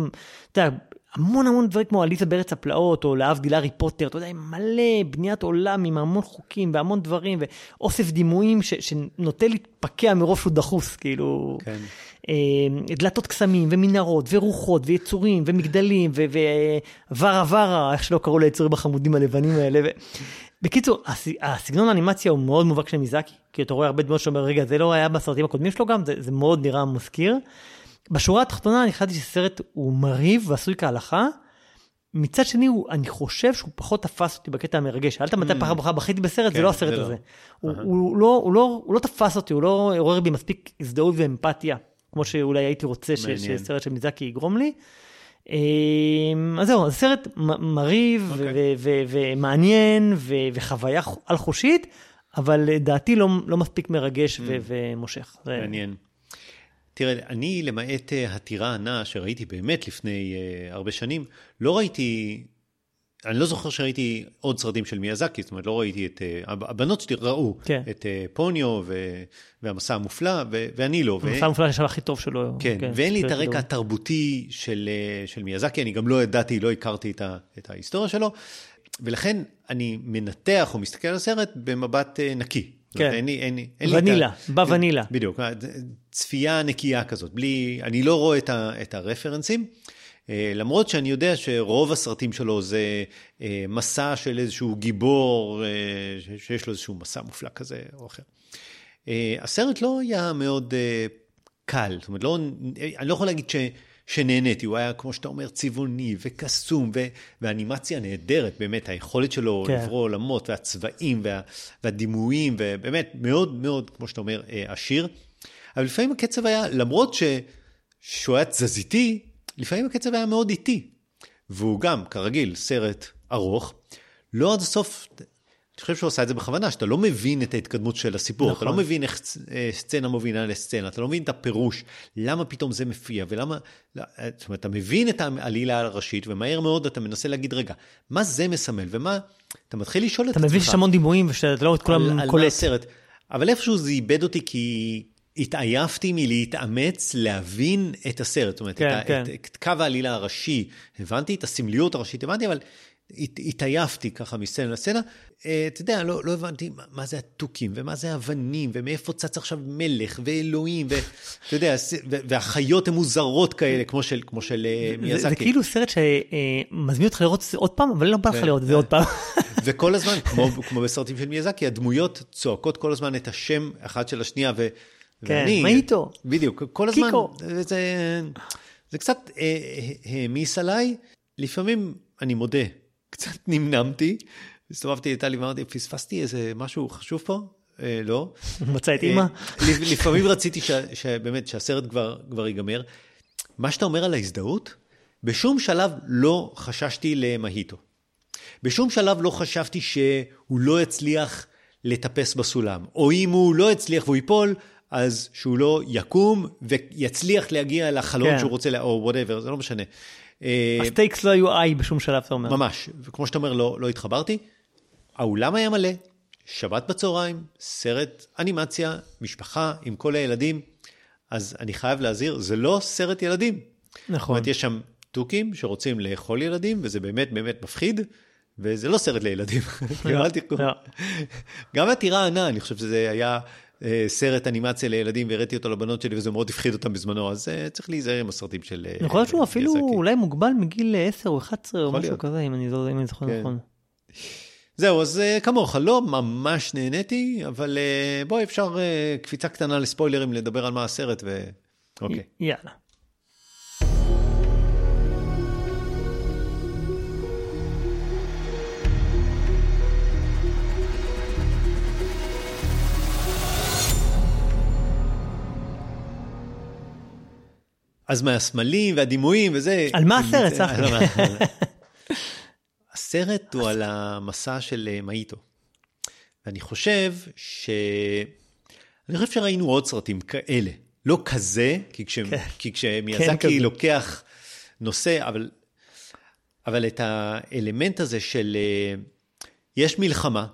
אתה יודע, המון המון דברים כמו עליזה בארץ הפלאות, או להבדיל הארי פוטר, אתה יודע, מלא בניית עולם עם המון חוקים והמון דברים, ואוסף דימויים ש, שנוטה להתפקע מרוב שהוא דחוס, כאילו... כן. אה, דלתות קסמים, ומנהרות, ורוחות, ויצורים, ומגדלים, וורה ורה, איך שלא קראו ליצורים החמודים הלבנים האלה. ו... בקיצור, הס- הסגנון האנימציה הוא מאוד מובהק של מיזקי, כי אתה רואה הרבה דמות שאומר, רגע, זה לא היה בסרטים הקודמים שלו גם, זה, זה מאוד נראה מזכיר. בשורה התחתונה אני חשבתי שסרט הוא מרהיב ועשוי כהלכה. מצד שני, הוא, אני חושב שהוא פחות תפס אותי בקטע המרגש. שאלת מתי פעם אחת בכיתי בסרט, כן, זה לא הסרט זה לא. הזה. הוא, הוא, לא, הוא, לא, הוא לא תפס אותי, הוא לא עורר בי מספיק הזדהות ואמפתיה, כמו שאולי הייתי רוצה ש. שסרט של מיזקי יגרום לי. אמ, אז זהו, זה סרט מרהיב ו- אוקיי. ומעניין וחוויה על חושית, אבל לדעתי לא, לא מספיק מרגש ו- ומושך. Mm. מעניין. תראה, אני למעט אה, הטירה הנע שראיתי באמת לפני uh, הרבה שנים, לא ראיתי, אני לא זוכר שראיתי עוד סרטים של מיאזקי, זאת אומרת, לא ראיתי את, uh, הבנות שלי ראו כן. את uh, פוניו ו, והמסע המופלא, ו, ואני לא. ו- המסע המופלא השלב הכי טוב שלו. כן, ואין לי את הרקע. התרבותי של, של מיאזקי, אני גם לא ידעתי, לא הכרתי את, ה, את ההיסטוריה שלו, ולכן אני מנתח או מסתכל על הסרט במבט נקי. כן. אין לי, אין לי, אין לי את ונילה, בוונילה. בדיוק, צפייה נקייה כזאת, בלי, אני לא רואה את, ה, את הרפרנסים, אה, למרות שאני יודע שרוב הסרטים שלו זה אה, מסע של איזשהו גיבור, אה, שיש לו איזשהו מסע מופלא כזה או אחר. אה, הסרט לא היה מאוד אה, קל, זאת אומרת, לא, אני לא יכול להגיד ש, שנהניתי, הוא היה, כמו שאתה אומר, צבעוני וקסום, ו, ואנימציה נהדרת, באמת, היכולת שלו כן. לברוא עולמות, והצבעים, וה, והדימויים, ובאמת, מאוד מאוד, כמו שאתה אומר, אה, עשיר. אבל לפעמים הקצב היה, למרות ש, שהוא היה תזזיתי, לפעמים הקצב היה מאוד איטי. והוא גם, כרגיל, סרט ארוך, לא עד הסוף, אני חושב שהוא עשה את זה בכוונה, שאתה לא מבין את ההתקדמות של הסיפור, נכון. אתה לא מבין איך אה, סצנה מובילה לסצנה, אתה לא מבין את הפירוש, למה פתאום זה מופיע, ולמה, לא, אה, זאת אומרת, אתה מבין את העלילה הראשית, ומהר מאוד אתה מנסה להגיד, רגע, מה זה מסמל, ומה, אתה מתחיל לשאול את אתה עצמך. מבין שיש המון דימויים ושאתה לא את על, כולם קולט. הסרט. אבל איפשהו זה איבד אותי כי התעייפתי מלהתאמץ להבין את הסרט. זאת אומרת, כן, את, כן. את, את קו העלילה הראשי, הבנתי את הסמליות הראשית, הבנתי, אבל התעייפתי ככה מסצנה לסצנה. אה, אתה יודע, לא, לא הבנתי מה, מה זה התוכים, ומה זה אבנים, ומאיפה צץ עכשיו מלך, ואלוהים, ואתה יודע, והחיות הן מוזרות כאלה, כמו של, כמו של אה, זה, מיאזקי. זה כאילו סרט שמזמין אותך לראות עוד פעם, אבל לא בא לך כן, לראות את זה כן. עוד פעם. [LAUGHS] וכל הזמן, כמו, כמו בסרטים של מיאזקי, הדמויות צועקות כל הזמן את השם אחד של השנייה, ו, כן, מאיטו. בדיוק, כל הזמן. קיקו. זה, זה קצת אה, העמיס עליי, לפעמים, אני מודה, קצת נמנמתי, הסתובבתי לטלי ואמרתי, פספסתי איזה משהו חשוב פה? אה, לא. מצא את אה, אימא. לפ- לפעמים רציתי ש- שבאמת, שהסרט כבר, כבר ייגמר. מה שאתה אומר על ההזדהות, בשום שלב לא חששתי למהיטו. בשום שלב לא חשבתי שהוא לא יצליח לטפס בסולם, או אם הוא לא יצליח והוא ייפול, אז שהוא לא יקום ויצליח להגיע לחלון כן. שהוא רוצה, או whatever, זה לא משנה. אה, ה stakes לא היו high בשום שלב, אתה אומר. ממש, וכמו שאתה אומר, לא, לא התחברתי. האולם היה מלא, שבת בצהריים, סרט אנימציה, משפחה עם כל הילדים, אז אני חייב להזהיר, זה לא סרט ילדים. זאת נכון. אומרת, יש שם תוכים שרוצים לאכול ילדים, וזה באמת באמת מפחיד, וזה לא סרט לילדים. תקחו. [LAUGHS] לא. [LAUGHS] גם הטירה הענה, אני חושב שזה היה אה, סרט אנימציה לילדים, והראיתי אותו לבנות שלי, וזה מאוד הפחיד אותם בזמנו, אז אה, צריך להיזהר עם הסרטים של... אה, אני חושב שהוא אפילו. אולי מוגבל מגיל 10 או 11 או יכול משהו להיות. כזה, אם אני זוכר כן. נכון. זהו, אז אה, כמוך, לא ממש נהניתי, אבל אה, בוא, אפשר אה, קפיצה קטנה לספוילרים, לדבר על מה הסרט, ו... אוקיי. יאללה. אז מהסמלים והדימויים וזה... על מה הסרט, צחי? מה- הסרט הוא על המסע של אה, מאיטו. ואני חושב ש... אני חושב שראינו עוד סרטים כאלה. לא כזה, כי, כש... כן. כי כן, כשמיאזקי כזה. לוקח נושא, אבל, אבל את האלמנט הזה של אה, יש מלחמה,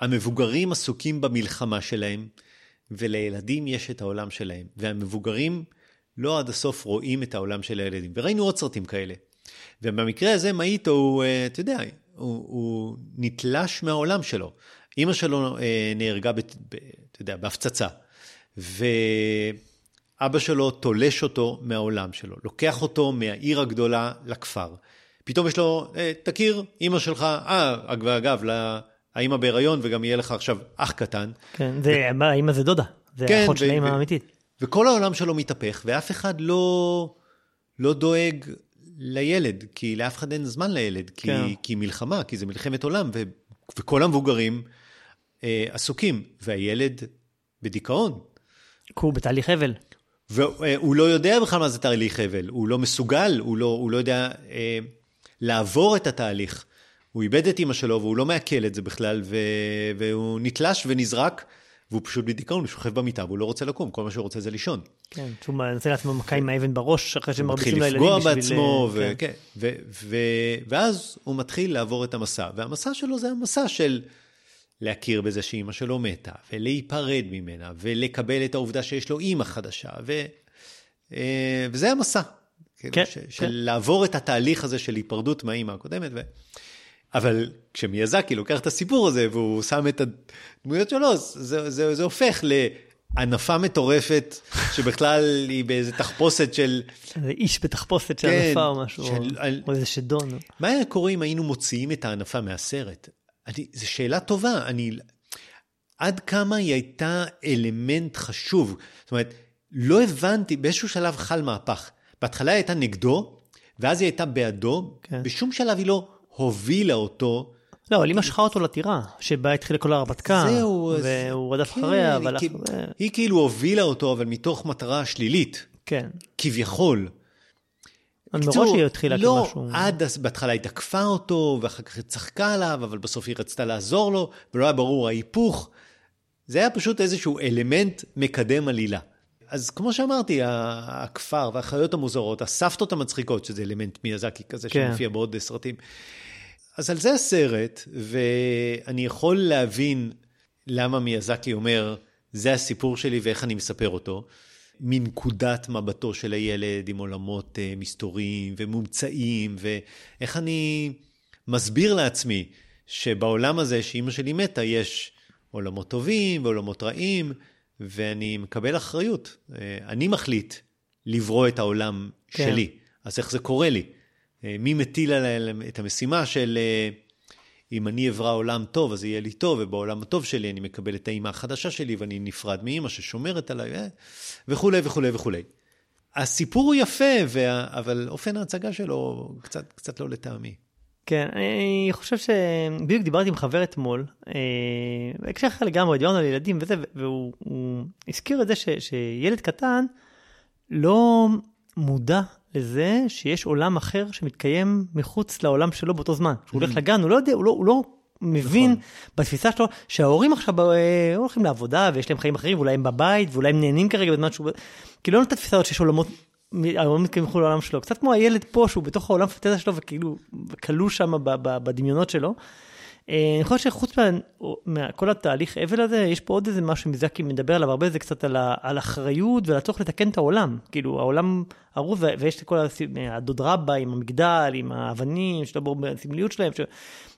המבוגרים עסוקים במלחמה שלהם, ולילדים יש את העולם שלהם, והמבוגרים לא עד הסוף רואים את העולם של הילדים. וראינו עוד סרטים כאלה. ובמקרה הזה מאיטו הוא, אה, אתה יודע, הוא, הוא נתלש מהעולם שלו. אימא שלו אה, נהרגה, בת, ב, אתה יודע, בהפצצה, ואבא שלו תולש אותו מהעולם שלו, לוקח אותו מהעיר הגדולה לכפר. פתאום יש לו, אה, תכיר, אימא שלך, אה, ואגב, האימא בהיריון וגם יהיה לך עכשיו אח קטן. כן, זה, האמא זה דודה, זה כן, אחות של ו- האמא ו- האמיתית. וכל העולם שלו מתהפך, ואף אחד לא, לא דואג לילד, כי לאף אחד אין זמן לילד, כי, כן. כי מלחמה, כי זה מלחמת עולם, ו, וכל המבוגרים אה, עסוקים, והילד בדיכאון. כי הוא בתהליך אבל. והוא לא יודע בכלל מה זה תהליך אבל, הוא לא מסוגל, הוא לא, הוא לא יודע אה, לעבור את התהליך. הוא איבד את אימא שלו והוא לא מעכל את זה בכלל, ו, והוא נתלש ונזרק, והוא פשוט בדיכאון, הוא שוכב במיטה והוא לא רוצה לקום, כל מה שהוא רוצה זה לישון. כן, שהוא מנסה לעצמו מכה עם האבן בראש, אחרי הוא מתחיל שמרביצים לילדים לפגוע בשביל... בעצמו, אה, ו- כן, ו- ו- ואז הוא מתחיל לעבור את המסע, והמסע שלו זה המסע של להכיר בזה שאימא שלו מתה, ולהיפרד ממנה, ולקבל את העובדה שיש לו אימא חדשה, ו- אה, וזה המסע. כאילו, כן, ש- כן. של לעבור את התהליך הזה של היפרדות מהאימא הקודמת. ו- אבל כשמיאזקי לוקח את הסיפור הזה והוא שם את הדמויות שלו, זה, זה, זה הופך לענפה מטורפת, [LAUGHS] שבכלל היא באיזה תחפושת של איזה איש בתחפושת של כן, ענפה או משהו, של- על- או איזה שדון. מה היה קורה אם היינו מוציאים את הענפה מהסרט? אני, זו שאלה טובה. אני, עד כמה היא הייתה אלמנט חשוב? זאת אומרת, לא הבנתי, באיזשהו שלב חל מהפך. בהתחלה היא הייתה נגדו, ואז היא הייתה בעדו, כן. בשום שלב היא לא הובילה אותו. לא, אבל היא משכה אותו לטירה, שבה התחילה כל ההרפתקה, זהו, אז- והוא רדף כן, אחריה, היא אבל... כאילו- היא כאילו הובילה אותו, אבל מתוך מטרה שלילית, כן. כביכול. בקיצור, מראש היא התחילה לא, כמשהו... עד, אז- בהתחלה היא תקפה אותו, ואחר כך היא צחקה עליו, אבל בסוף היא רצתה לעזור לו, ולא היה ברור ההיפוך. זה היה פשוט איזשהו אלמנט מקדם עלילה. אז כמו שאמרתי, הכפר והחיות המוזרות, הסבתות המצחיקות, שזה אלמנט מיאזקי כזה כן. שמופיע בעוד סרטים. אז על זה הסרט, ואני יכול להבין למה מיאזקי אומר, זה הסיפור שלי ואיך אני מספר אותו, מנקודת מבטו של הילד עם עולמות uh, מסתוריים ומומצאים, ואיך אני מסביר לעצמי שבעולם הזה שאימא שלי מתה, יש עולמות טובים ועולמות רעים, ואני מקבל אחריות. Uh, אני מחליט לברוא את העולם כן. שלי. אז איך זה קורה לי? אה, מי מטיל עליי את המשימה של אה, אם אני אברא עולם טוב, אז יהיה לי טוב, ובעולם הטוב שלי אני מקבל את האימא החדשה שלי, ואני נפרד מאימא ששומרת עליי, אה, וכולי וכולי וכולי. הסיפור הוא יפה, וה... אבל אופן ההצגה שלו קצת, קצת לא לטעמי. כן, אני חושב ש... בדיוק דיברתי עם חבר אתמול, אה, בהקשר אחר לגמרי, דיברנו על ילדים וזה, והוא הוא הזכיר את זה ש, שילד קטן לא מודע לזה שיש עולם אחר שמתקיים מחוץ לעולם שלו באותו זמן. כשהוא הולך לגן, הוא לא יודע, הוא לא, הוא לא מבין נכון. בתפיסה שלו שההורים עכשיו אה, הולכים לעבודה ויש להם חיים אחרים, ואולי הם בבית, ואולי הם נהנים כרגע בזמן שהוא... כאילו אין לו את התפיסה הזאת שיש עולמות העולם מתקיים מחוץ לעולם שלו, קצת כמו הילד פה שהוא בתוך העולם פנטזיה שלו וכאילו כלוא שם בדמיונות שלו. אה, אני חושב שחוץ מכל התהליך אבל הזה, יש פה עוד איזה משהו שמזקי מדבר עליו הרבה, זה קצת על, ה- על אחריות ועל הצורך לתקן את העולם. כאילו העולם ו- ויש את כל הס- הדוד רבא עם המגדל, עם האבנים, שלא ברור בסמליות שלהם. ש...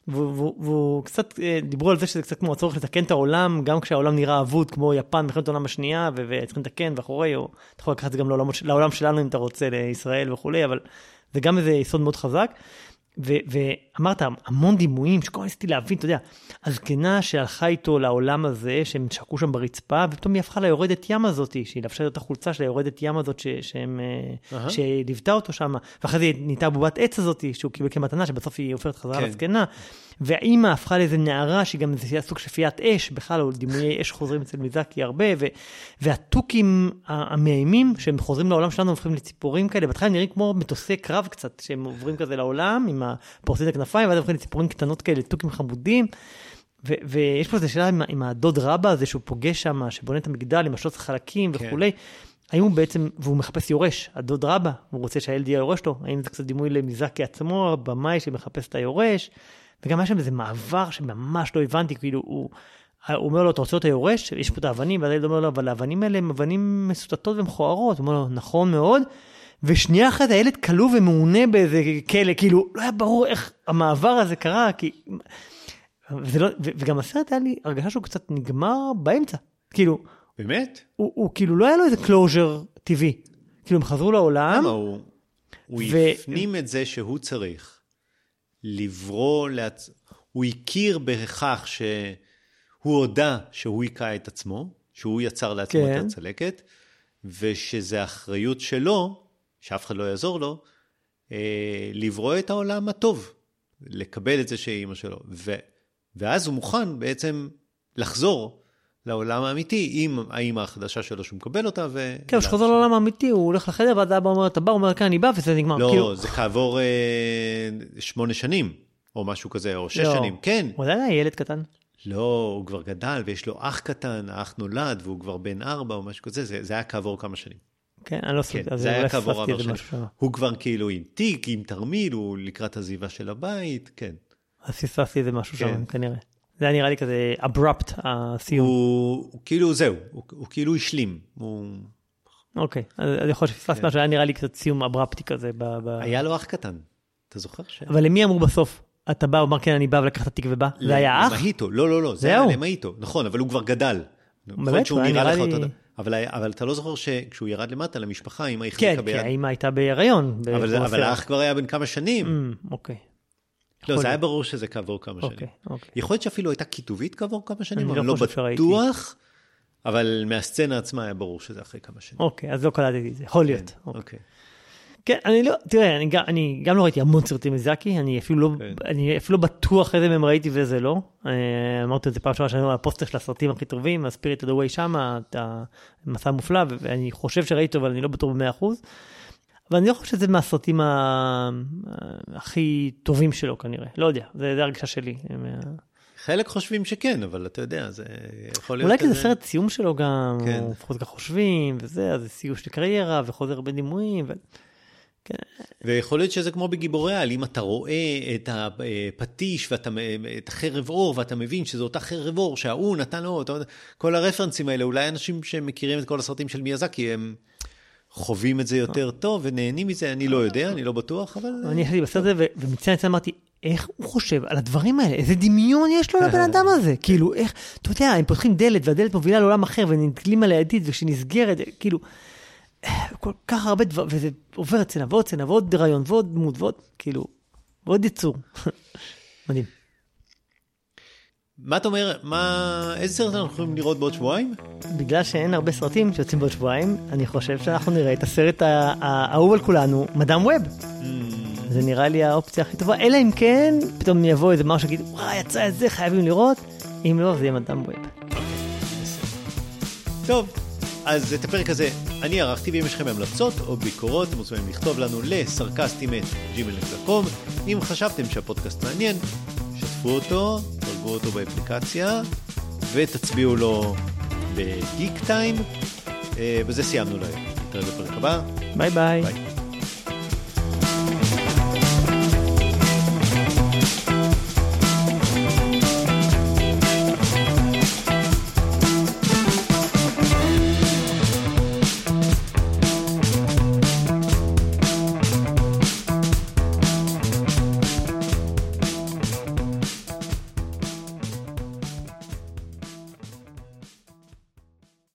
והוא- קצת אה, דיברו על זה שזה קצת כמו הצורך לתקן את העולם, גם כשהעולם נראה אבוד, כמו יפן מלחמת העולם השנייה, וצריכים לתקן ואחורי, או אתה יכול לקחת את זה גם של- לעולם שלנו אם אתה רוצה, לישראל וכולי, אבל זה גם איזה יסוד מאוד חזק. ו- ואמרת המון דימויים שכל הזמן ניסיתי להבין, אתה יודע, הזקנה שהלכה איתו לעולם הזה, שהם שקעו שם ברצפה, ופתאום היא הפכה ליורדת ים הזאת, שהיא לבשה את החולצה של היורדת ים הזאת, ש- שהם, אהה. שליוותה אותו שם, ואחרי זה נהייתה בובת עץ הזאת, שהוא קיבל כמתנה, שבסוף היא הופכת חזרה כן. לזקנה, והאימא הפכה לאיזה נערה, שהיא גם איזה סוג של פיית אש, בכלל, או דימויי אש חוזרים אצל מיזקי הרבה, ו- והתוכים המאיימים, שהם חוזרים לעולם שלנו, הופכים לציפורים כאלה, בהתחלה נראים כמו מטוסי קרב קצת, שהם עוברים כזה לעולם, עם הפורסים הכנפיים, ואז הם הופכים לציפורים קטנות כאלה, תוכים חמודים. ו- ויש פה איזו שאלה עם, עם הדוד רבא הזה שהוא פוגש שם, שבונה את המגדל עם השלוש חלקים כן. וכולי. האם הוא בעצם, והוא מחפש יורש, הדוד רבא, הוא רוצה שהילד יהיה יורש לו, האם זה קצת דימוי למיזקי עצמו, הבמאי שמחפש את היורש, וגם היה שם איזה מעבר שממש לא הבנתי, כאילו הוא, הוא אומר לו, אתה רוצה להיות היורש? יש פה את האבנים, ואז הילד אומר לו, אבל האבנים האלה הם אבנים מסוטטות ומכוערות, הוא אומר לו, נכון מאוד, ושנייה אחת הילד כלוא ומעונה באיזה כלא, כאילו, לא היה ברור איך המעבר הזה קרה, כי... לא, וגם הסרט היה לי הרגשה שהוא קצת נגמר באמצע, כאילו, באמת? הוא, הוא כאילו לא היה לו איזה closure טבעי. כאילו הם חזרו לעולם, למה הוא... הוא ו- הפנים את זה שהוא צריך לברוא לעצ... הוא הכיר בכך שהוא הודה שהוא היכה את עצמו, שהוא יצר לעצמו כן. את הצלקת, ושזה אחריות שלו, שאף אחד לא יעזור לו, אה, לברוא את העולם הטוב, לקבל את זה שהיא אימא שלו. ו... ואז הוא מוכן בעצם לחזור לעולם האמיתי עם האימא החדשה שלו שהוא מקבל אותה. ו... כן, כשהוא חוזר לעולם האמיתי, הוא הולך לחדר, ואז האבא אומר, אתה בא, הוא אומר, כן, אני בא, וזה נגמר. לא, כאילו, זה כעבור אה, שמונה שנים, או משהו כזה, או שש לא. שנים. כן. הוא עדיין היה ילד קטן. לא, הוא כבר גדל, ויש לו אח קטן, האח נולד, והוא כבר בן ארבע או משהו כזה, זה, זה היה כעבור כמה שנים. כן, אני לא כן, זה היה שנים. משהו שם. הוא כבר כאילו עם תיק, עם תרמיל, הוא לקראת עזיבה של הבית, כן. אז פספסתי איזה משהו כן. שם, כנראה. זה היה נראה לי כזה אברפט, הסיום. הוא, הוא כאילו, זהו, הוא, הוא כאילו השלים. הוא... אוקיי, אז אז יכול להיות שפספסתי כן. משהו, היה נראה לי קצת סיום אברפטי כזה. ב- ב- היה לו אח קטן, אתה זוכר? ש... אבל למי אמרו בסוף? אתה בא, הוא אמר, כן, אני בא ולקח את התיק ובא? זה היה אח? למאיטו, לא, לא, לא, זה היה זהו. למאיטו, נכון, אבל הוא כבר גדל. באמת? שהוא נראה לך אותו דבר. אבל, אבל אתה לא זוכר שכשהוא ירד למטה למשפחה, אמא כן, החזיקה כי ביד. האמא הייתה בהיריון. אבל, זה- אבל. האח כבר היה בן כמה שנים. אמ, אוקיי. לא, זה היה. ברור שזה כעבור כמה שנים. אוקיי, אוקיי. יכול להיות שאפילו הייתה כיתובית כעבור כמה שנים, אני לא לא. בטוח, אבל מהסצנה עצמה היה ברור שזה אחרי כמה שנים. אוקיי, אז לא קלטתי את זה, יכול להיות. כן, אוקיי. אוקיי. כן, אני לא, תראה, אני גם, אני גם לא ראיתי המון סרטים מזקי, אני אפילו לא, כן. אני אפילו לא בטוח איזה מהם ראיתי ואיזה לא. אה, אמרתי את זה פעם שעברה שאני על הפוסטר של הסרטים הכי טובים, הספיריט of the way שמה, המסע המופלא, ואני חושב שראיתי אותו, אבל אני לא בטוח במאה אחוז. אבל אני לא חושב שזה מהסרטים ה- הכי טובים שלו כנראה, לא יודע, זה, זה הרגשה שלי. אה, חלק חושבים שכן, אבל אתה יודע, זה יכול להיות... אולי כזה סרט סיום שלו גם, כן. לפחות ככה חושבים, וזה, אז זה סיום של קריירה, וחוזר הרבה דימויים. ו... ויכול להיות שזה כמו בגיבורי על, אם אתה רואה את הפטיש ואת את החרב אור, ואתה מבין שזו אותה חרב אור שההוא נתן לו, אתה כל הרפרנסים האלה, אולי אנשים שמכירים את כל הסרטים של מיאזקי, הם חווים את זה יותר טוב ונהנים מזה, אני לא יודע, אני לא בטוח, אבל... אני ישבתי בסרט הזה, ומצד לצד אמרתי, איך הוא חושב על הדברים האלה? איזה דמיון יש לו לבן אדם הזה? [LAUGHS] כאילו, איך, אתה יודע, הם פותחים דלת, והדלת מובילה לעולם אחר, ונתקלים על הידית, וכשנסגרת, כאילו, כל כך הרבה דברים, וזה עובר סצנה ועוד סצנה, ועוד רעיון, ועוד דמות, ועוד, כאילו, ועוד יצור. [LAUGHS] מדהים. מה אתה אומר, מה, איזה סרט אנחנו יכולים לראות בעוד שבועיים? בגלל שאין הרבה סרטים שיוצאים בעוד שבועיים, אני חושב שאנחנו נראה את הסרט האהוב על כולנו, מדאם ווב. זה נראה לי האופציה הכי טובה, אלא אם כן, פתאום יבוא איזה משהו שיגיד, וואי, יצא את זה, חייבים לראות. אם לא, זה יהיה מדאם ווב. טוב, אז את הפרק הזה אני ערכתי, ואם יש לכם המלצות או ביקורות, אתם מוזמנים לכתוב לנו לסרקסטים את gmail.com. אם חשבתם שהפודקאסט מעניין, שתפו אותו, דרגו אותו באפליקציה, ותצביעו לו בגיק טיים. אה, בזה סיימנו להיום. נתראה בפרק הבא. ביי ביי. ביי.